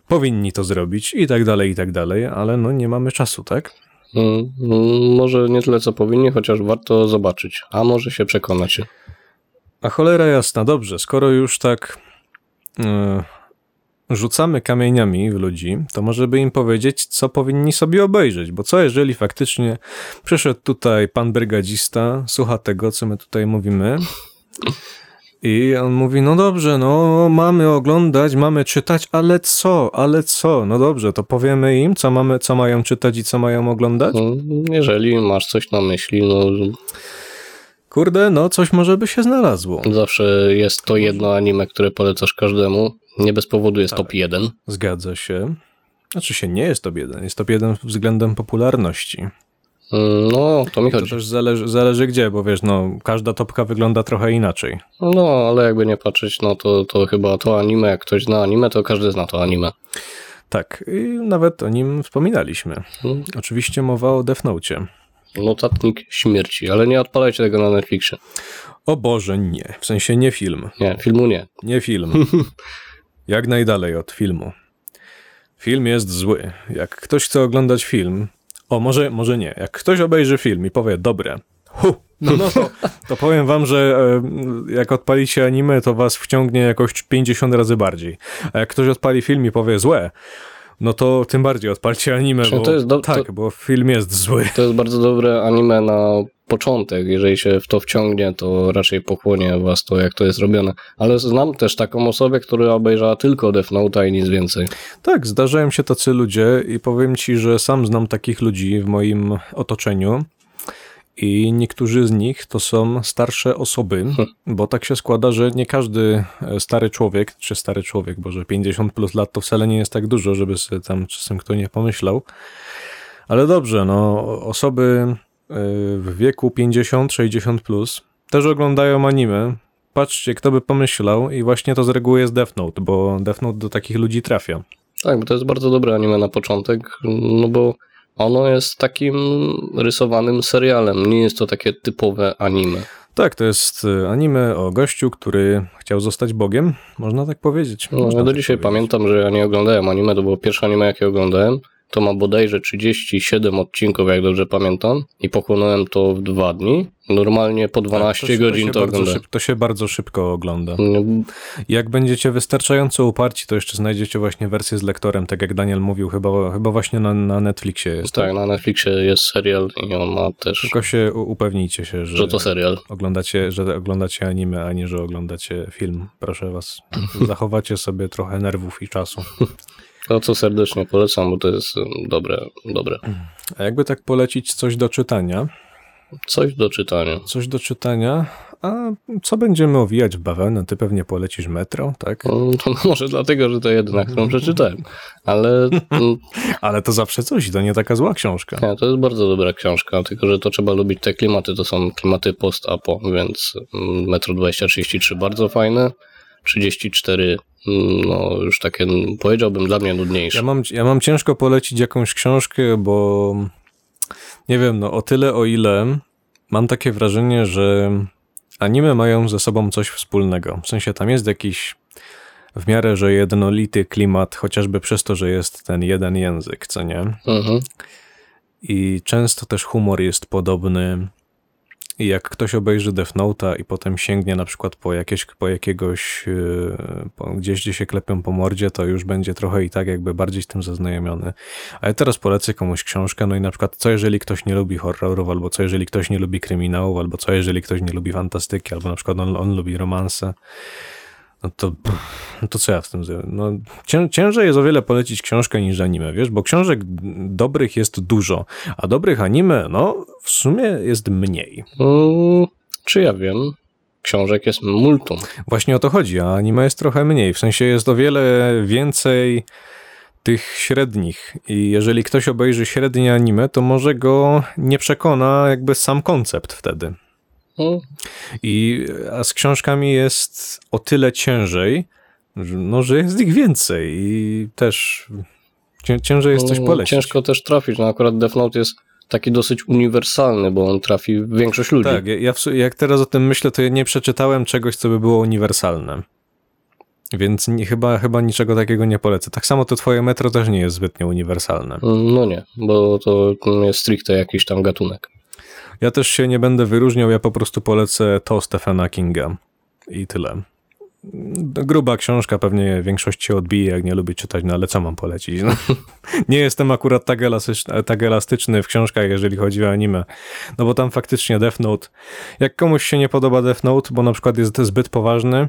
powinni to zrobić i tak dalej, i tak dalej, ale no nie mamy czasu, tak? Hmm, może nie tyle, co powinni, chociaż warto zobaczyć, a może się przekonać. A cholera jasna, dobrze, skoro już tak... Yy rzucamy kamieniami w ludzi, to może by im powiedzieć, co powinni sobie obejrzeć, bo co jeżeli faktycznie przyszedł tutaj pan brygadzista, słucha tego, co my tutaj mówimy i on mówi, no dobrze, no mamy oglądać, mamy czytać, ale co, ale co? No dobrze, to powiemy im, co, mamy, co mają czytać i co mają oglądać? No, jeżeli masz coś na myśli, no... Kurde, no coś może by się znalazło. Zawsze jest to jedno anime, które polecasz każdemu. Nie bez powodu jest tak, top 1. Zgadza się. Znaczy się nie jest top 1, jest top 1 względem popularności. Mm, no, to mi chodzi. To też zależy, zależy gdzie, bo wiesz, no, każda topka wygląda trochę inaczej. No, ale jakby nie patrzeć, no to, to chyba to anime, jak ktoś zna anime, to każdy zna to anime. Tak, i nawet o nim wspominaliśmy. Hmm. Oczywiście mowa o Death Note. Notatnik śmierci, ale nie odpalajcie tego na Netflixie. O Boże, nie. W sensie nie film. Nie, filmu nie. Nie film. Jak najdalej od filmu. Film jest zły. Jak ktoś chce oglądać film, o, może, może nie. Jak ktoś obejrzy film i powie, dobre, hu, no, no to, to powiem wam, że e, jak odpalicie anime, to was wciągnie jakoś 50 razy bardziej. A jak ktoś odpali film i powie złe, no to tym bardziej odpalcie anime, bo, do, tak, to, bo film jest zły. To jest bardzo dobre anime na początek. Jeżeli się w to wciągnie, to raczej pochłonie was to, jak to jest robione. Ale znam też taką osobę, która obejrzała tylko Death Note i nic więcej. Tak, zdarzają się tacy ludzie i powiem ci, że sam znam takich ludzi w moim otoczeniu. I niektórzy z nich to są starsze osoby, hm. bo tak się składa, że nie każdy e, stary człowiek, czy stary człowiek, bo że 50 plus lat to wcale nie jest tak dużo, żeby sobie tam czasem kto nie pomyślał. Ale dobrze, no osoby e, w wieku 50-60 plus też oglądają anime. Patrzcie, kto by pomyślał i właśnie to z reguły jest Death Note, bo Death Note do takich ludzi trafia. Tak, bo to jest bardzo dobre anime na początek, no bo ono jest takim rysowanym serialem, nie jest to takie typowe anime. Tak, to jest y, anime o gościu, który chciał zostać Bogiem, można tak powiedzieć. No, ja do tak dzisiaj powiedzieć. pamiętam, że ja nie oglądałem anime, to było pierwsze anime, jakie oglądałem to ma bodajże 37 odcinków, jak dobrze pamiętam, i pochłonąłem to w dwa dni. Normalnie po 12 tak, to godzin to, to Szyb, to się bardzo szybko ogląda. No. Jak będziecie wystarczająco uparci, to jeszcze znajdziecie właśnie wersję z lektorem, tak jak Daniel mówił, chyba, chyba właśnie na, na Netflixie jest. Tak, tak, na Netflixie jest serial i on ma też... Tylko się upewnijcie się, że, że to serial. Oglądacie, że oglądacie anime, a nie, że oglądacie film. Proszę was, zachowacie sobie trochę nerwów i czasu. To, co serdecznie polecam, bo to jest dobre. dobre. A jakby tak polecić coś do czytania? Coś do czytania. Coś do czytania. A co będziemy owijać w bawełnę? Ty pewnie polecisz metro, tak? No, to może dlatego, że to jedna, którą przeczytałem. Ale... Ale to zawsze coś, to nie taka zła książka. Nie, to jest bardzo dobra książka, tylko że to trzeba lubić te klimaty. To są klimaty post-apo, więc Metro 2033 bardzo fajne. 34 no już takie, powiedziałbym, dla mnie nudniejsze. Ja mam, ja mam ciężko polecić jakąś książkę, bo nie wiem, no o tyle o ile mam takie wrażenie, że anime mają ze sobą coś wspólnego. W sensie tam jest jakiś w miarę, że jednolity klimat, chociażby przez to, że jest ten jeden język, co nie? Mhm. I często też humor jest podobny. I jak ktoś obejrzy Death Note'a i potem sięgnie na przykład po, jakieś, po jakiegoś, yy, po gdzieś, gdzie się klepią po mordzie, to już będzie trochę i tak jakby bardziej z tym zaznajomiony. A ja teraz polecę komuś książkę, no i na przykład co jeżeli ktoś nie lubi horrorów, albo co jeżeli ktoś nie lubi kryminałów, albo co jeżeli ktoś nie lubi fantastyki, albo na przykład on, on lubi romanse no to, no to co ja w tym zrobię? No, cię, ciężej jest o wiele polecić książkę niż anime, wiesz, bo książek dobrych jest dużo, a dobrych anime, no, w sumie jest mniej. Mm, czy ja wiem? Książek jest multum. Właśnie o to chodzi, a anime jest trochę mniej, w sensie jest o wiele więcej tych średnich i jeżeli ktoś obejrzy średnie anime, to może go nie przekona jakby sam koncept wtedy. I, a z książkami jest o tyle ciężej, no, że jest ich więcej i też ciężej jest coś no, polecić. Ciężko też trafić, no akurat Death Note jest taki dosyć uniwersalny, bo on trafi w większość ludzi. Tak, ja, jak teraz o tym myślę, to ja nie przeczytałem czegoś, co by było uniwersalne. Więc nie, chyba, chyba niczego takiego nie polecę. Tak samo to twoje metro też nie jest zbytnio uniwersalne. No nie, bo to jest stricte jakiś tam gatunek. Ja też się nie będę wyróżniał, ja po prostu polecę to Stephena Kinga i tyle. gruba książka, pewnie większość się odbije, jak nie lubi czytać, no ale co mam polecić? No. nie jestem akurat tak elastyczny, tak elastyczny w książkach, jeżeli chodzi o anime. No bo tam faktycznie Death Note, jak komuś się nie podoba Death Note, bo na przykład jest zbyt poważny,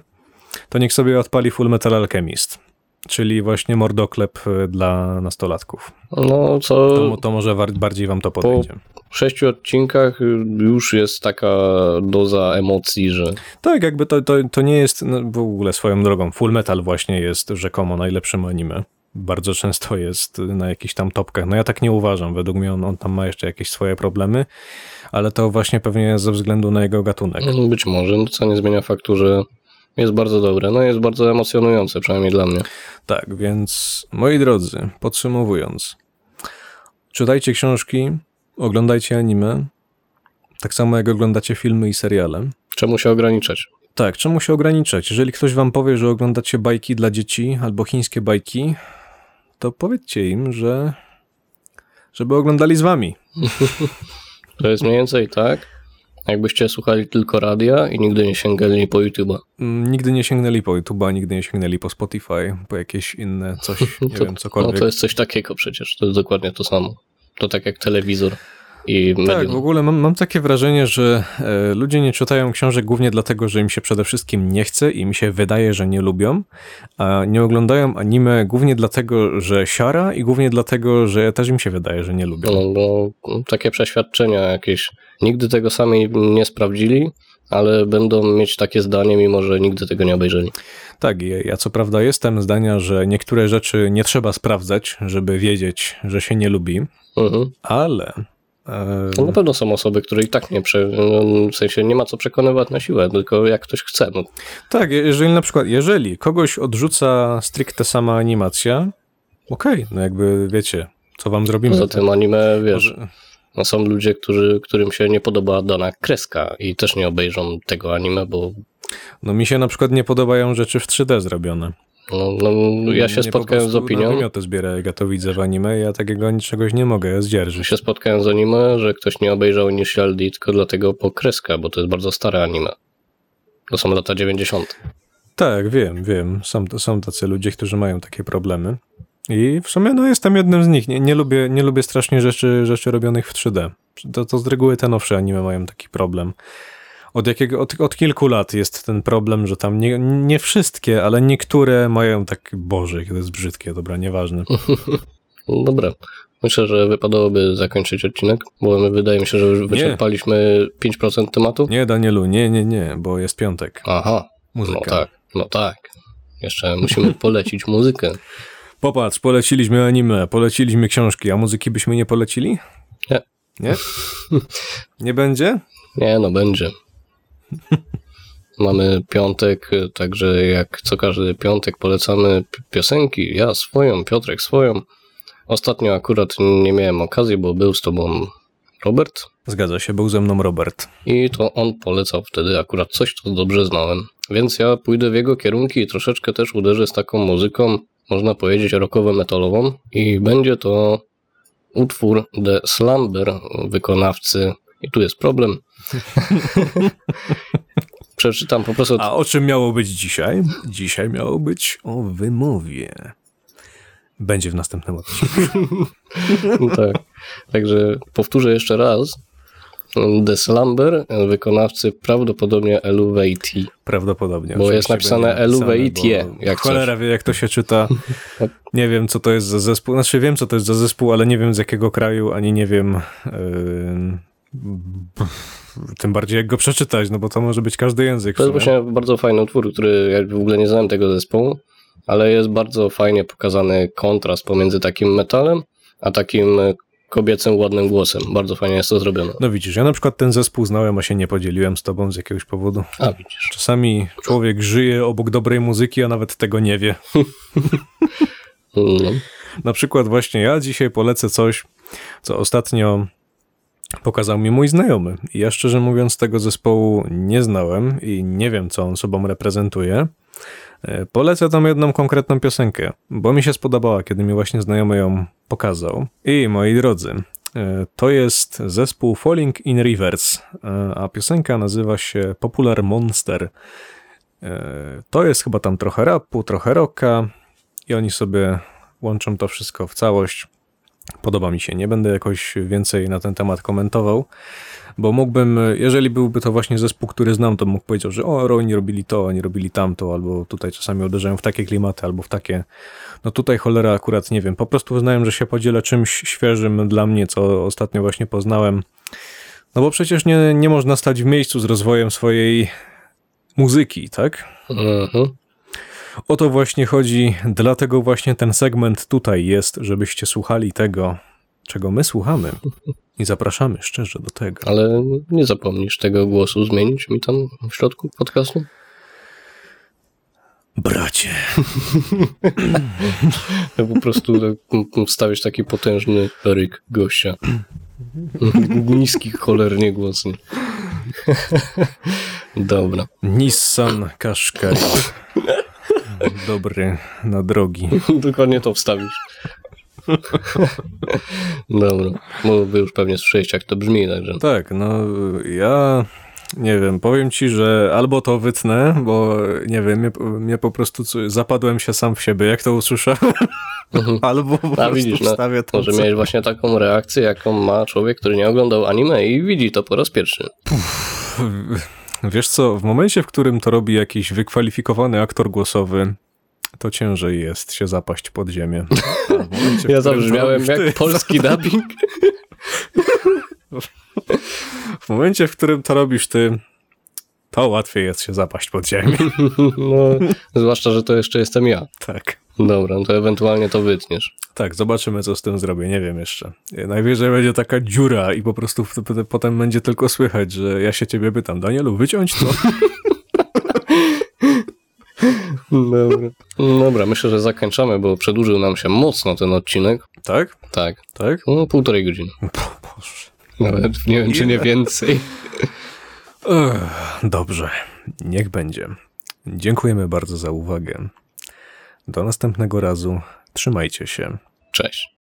to niech sobie odpali Full Metal Alchemist czyli właśnie mordoklep y, dla nastolatków. No, co... To, to może bardziej wam to podejdzie. Po sześciu odcinkach już jest taka doza emocji, że... Tak, jakby to, to, to nie jest no, w ogóle swoją drogą. Full Metal właśnie jest rzekomo najlepszym anime. Bardzo często jest na jakichś tam topkach. No ja tak nie uważam. Według mnie on, on tam ma jeszcze jakieś swoje problemy, ale to właśnie pewnie ze względu na jego gatunek. Być może, no co nie zmienia faktu, że jest bardzo dobre, no jest bardzo emocjonujące, przynajmniej dla mnie. Tak, więc moi drodzy, podsumowując, czytajcie książki, oglądajcie anime, tak samo jak oglądacie filmy i seriale. Czemu się ograniczać? Tak, czemu się ograniczać? Jeżeli ktoś wam powie, że oglądacie bajki dla dzieci albo chińskie bajki, to powiedzcie im, że żeby oglądali z wami. to jest mniej więcej tak, Jakbyście słuchali tylko radia i nigdy nie sięgnęli po YouTube'a. Mm, nigdy nie sięgnęli po YouTube'a, nigdy nie sięgnęli po Spotify, po jakieś inne coś, nie to, wiem, cokolwiek. No to jest coś takiego przecież, to jest dokładnie to samo. To tak jak telewizor. I tak, w ogóle mam, mam takie wrażenie, że e, ludzie nie czytają książek głównie dlatego, że im się przede wszystkim nie chce i im się wydaje, że nie lubią, a nie oglądają anime głównie dlatego, że siara i głównie dlatego, że też im się wydaje, że nie lubią. No, no takie przeświadczenia jakieś. Nigdy tego sami nie sprawdzili, ale będą mieć takie zdanie, mimo że nigdy tego nie obejrzeli. Tak, ja co prawda jestem zdania, że niektóre rzeczy nie trzeba sprawdzać, żeby wiedzieć, że się nie lubi, mhm. ale to na pewno są osoby, które i tak nie, prze, no, w sensie nie ma co przekonywać na siłę, tylko jak ktoś chce. No. Tak, jeżeli na przykład, jeżeli kogoś odrzuca stricte sama animacja, okej, okay, no jakby wiecie, co wam zrobimy. Poza tym anime, wiesz, no są ludzie, którzy, którym się nie podoba dana kreska i też nie obejrzą tego anime, bo... No mi się na przykład nie podobają rzeczy w 3D zrobione. No, no, ja się nie spotkałem z opinią. Ja to zbiera, jak ja to widzę w anime, ja takiego niczegoś nie mogę, ja zdzierżę się. spotkałem z anime, że ktoś nie obejrzał Initial D tylko dlatego po kreska, bo to jest bardzo stare anime. To są lata 90. Tak, wiem, wiem. Są, są tacy ludzie, którzy mają takie problemy. I w sumie no, jestem jednym z nich. Nie, nie, lubię, nie lubię strasznie rzeczy, rzeczy robionych w 3D. To, to z reguły te nowsze anime mają taki problem od, jakiego, od, od kilku lat jest ten problem, że tam nie, nie wszystkie, ale niektóre mają tak, boże, jakie to jest brzydkie, dobra, nieważne. dobra. Myślę, że wypadałoby zakończyć odcinek, bo wydaje mi się, że już wyczerpaliśmy nie. 5% tematu. Nie, Danielu, nie, nie, nie, bo jest piątek. Aha. Muzyka. No tak, no tak. Jeszcze musimy polecić muzykę. Popatrz, poleciliśmy anime, poleciliśmy książki, a muzyki byśmy nie polecili? Nie. Nie? Nie będzie? Nie, no będzie. Mamy piątek, także jak co każdy piątek polecamy piosenki. Ja swoją, Piotrek swoją. Ostatnio akurat nie miałem okazji, bo był z tobą Robert. Zgadza się, był ze mną Robert. I to on polecał wtedy akurat coś, co dobrze znałem. Więc ja pójdę w jego kierunki i troszeczkę też uderzę z taką muzyką, można powiedzieć rockowo-metalową. I będzie to utwór The Slumber wykonawcy. I tu jest problem. Przeczytam po prostu. A o czym miało być dzisiaj? Dzisiaj miało być o wymowie. Będzie w następnym odcinku. tak. Także powtórzę jeszcze raz. The Slumber, wykonawcy prawdopodobnie Eluvate. Prawdopodobnie. Bo jest napisane Eluvate. Jak cholera wie, jak to się czyta. Tak. Nie wiem, co to jest za zespół. Znaczy, wiem, co to jest za zespół, ale nie wiem z jakiego kraju, ani nie wiem. Yy tym bardziej jak go przeczytać, no bo to może być każdy język. To jest właśnie bardzo fajny utwór, który ja w ogóle nie znałem tego zespołu, ale jest bardzo fajnie pokazany kontrast pomiędzy takim metalem, a takim kobiecym, ładnym głosem. Bardzo fajnie jest to zrobione. No widzisz, ja na przykład ten zespół znałem, a się nie podzieliłem z tobą z jakiegoś powodu. A widzisz. Czasami człowiek żyje obok dobrej muzyki, a nawet tego nie wie. no. Na przykład właśnie ja dzisiaj polecę coś, co ostatnio pokazał mi mój znajomy. I ja szczerze mówiąc tego zespołu nie znałem i nie wiem, co on sobą reprezentuje. E, polecę tam jedną konkretną piosenkę, bo mi się spodobała, kiedy mi właśnie znajomy ją pokazał. I moi drodzy, e, to jest zespół Falling in Rivers, e, a piosenka nazywa się Popular Monster. To jest chyba tam trochę rapu, trochę rocka i oni sobie łączą to wszystko w całość. Podoba mi się. Nie będę jakoś więcej na ten temat komentował, bo mógłbym, jeżeli byłby to właśnie zespół, który znam, to mógł powiedzieć, że o, oni robili to, oni robili tamto, albo tutaj czasami uderzają w takie klimaty, albo w takie. No tutaj cholera akurat nie wiem. Po prostu uznałem, że się podzielę czymś świeżym dla mnie, co ostatnio właśnie poznałem. No bo przecież nie, nie można stać w miejscu z rozwojem swojej muzyki, tak? Mhm. O to właśnie chodzi, dlatego właśnie ten segment tutaj jest, żebyście słuchali tego, czego my słuchamy i zapraszamy szczerze do tego. Ale nie zapomnisz tego głosu zmienić mi tam w środku podcastu? Bracie. ja po prostu wstawisz taki potężny ryk gościa. Niski, cholernie głos. Dobra. Nissan Qashqai. Dobry na drogi. Dokładnie to wstawisz. Dobra, bo wy już pewnie słyszeliście, jak to brzmi, także. Tak, no ja nie wiem, powiem ci, że albo to wytnę, bo nie wiem, mnie, mnie po prostu zapadłem się sam w siebie, jak to usłyszałem. Mhm. albo po A widzisz, no, wstawię to. Może co... miałeś właśnie taką reakcję, jaką ma człowiek, który nie oglądał anime i widzi to po raz pierwszy. Puh, wiesz co, w momencie, w którym to robi jakiś wykwalifikowany aktor głosowy, to ciężej jest się zapaść pod ziemię. Momencie, ja zabrzmiałem jak ty, polski dubbing. w momencie, w którym to robisz ty, to łatwiej jest się zapaść pod ziemię. No, zwłaszcza, że to jeszcze jestem ja. Tak. Dobra, no to ewentualnie to wytniesz. Tak, zobaczymy, co z tym zrobię. Nie wiem jeszcze. Najwyżej będzie taka dziura i po prostu potem będzie tylko słychać, że ja się ciebie pytam, Danielu, wyciąć to. Dobra. Dobra, myślę, że zakończamy, bo przedłużył nam się mocno ten odcinek. Tak? Tak. Tak? No, półtorej godziny. Boże. Nawet nie wiem, czy nie więcej. Dobrze, niech będzie. Dziękujemy bardzo za uwagę. Do następnego razu. Trzymajcie się. Cześć.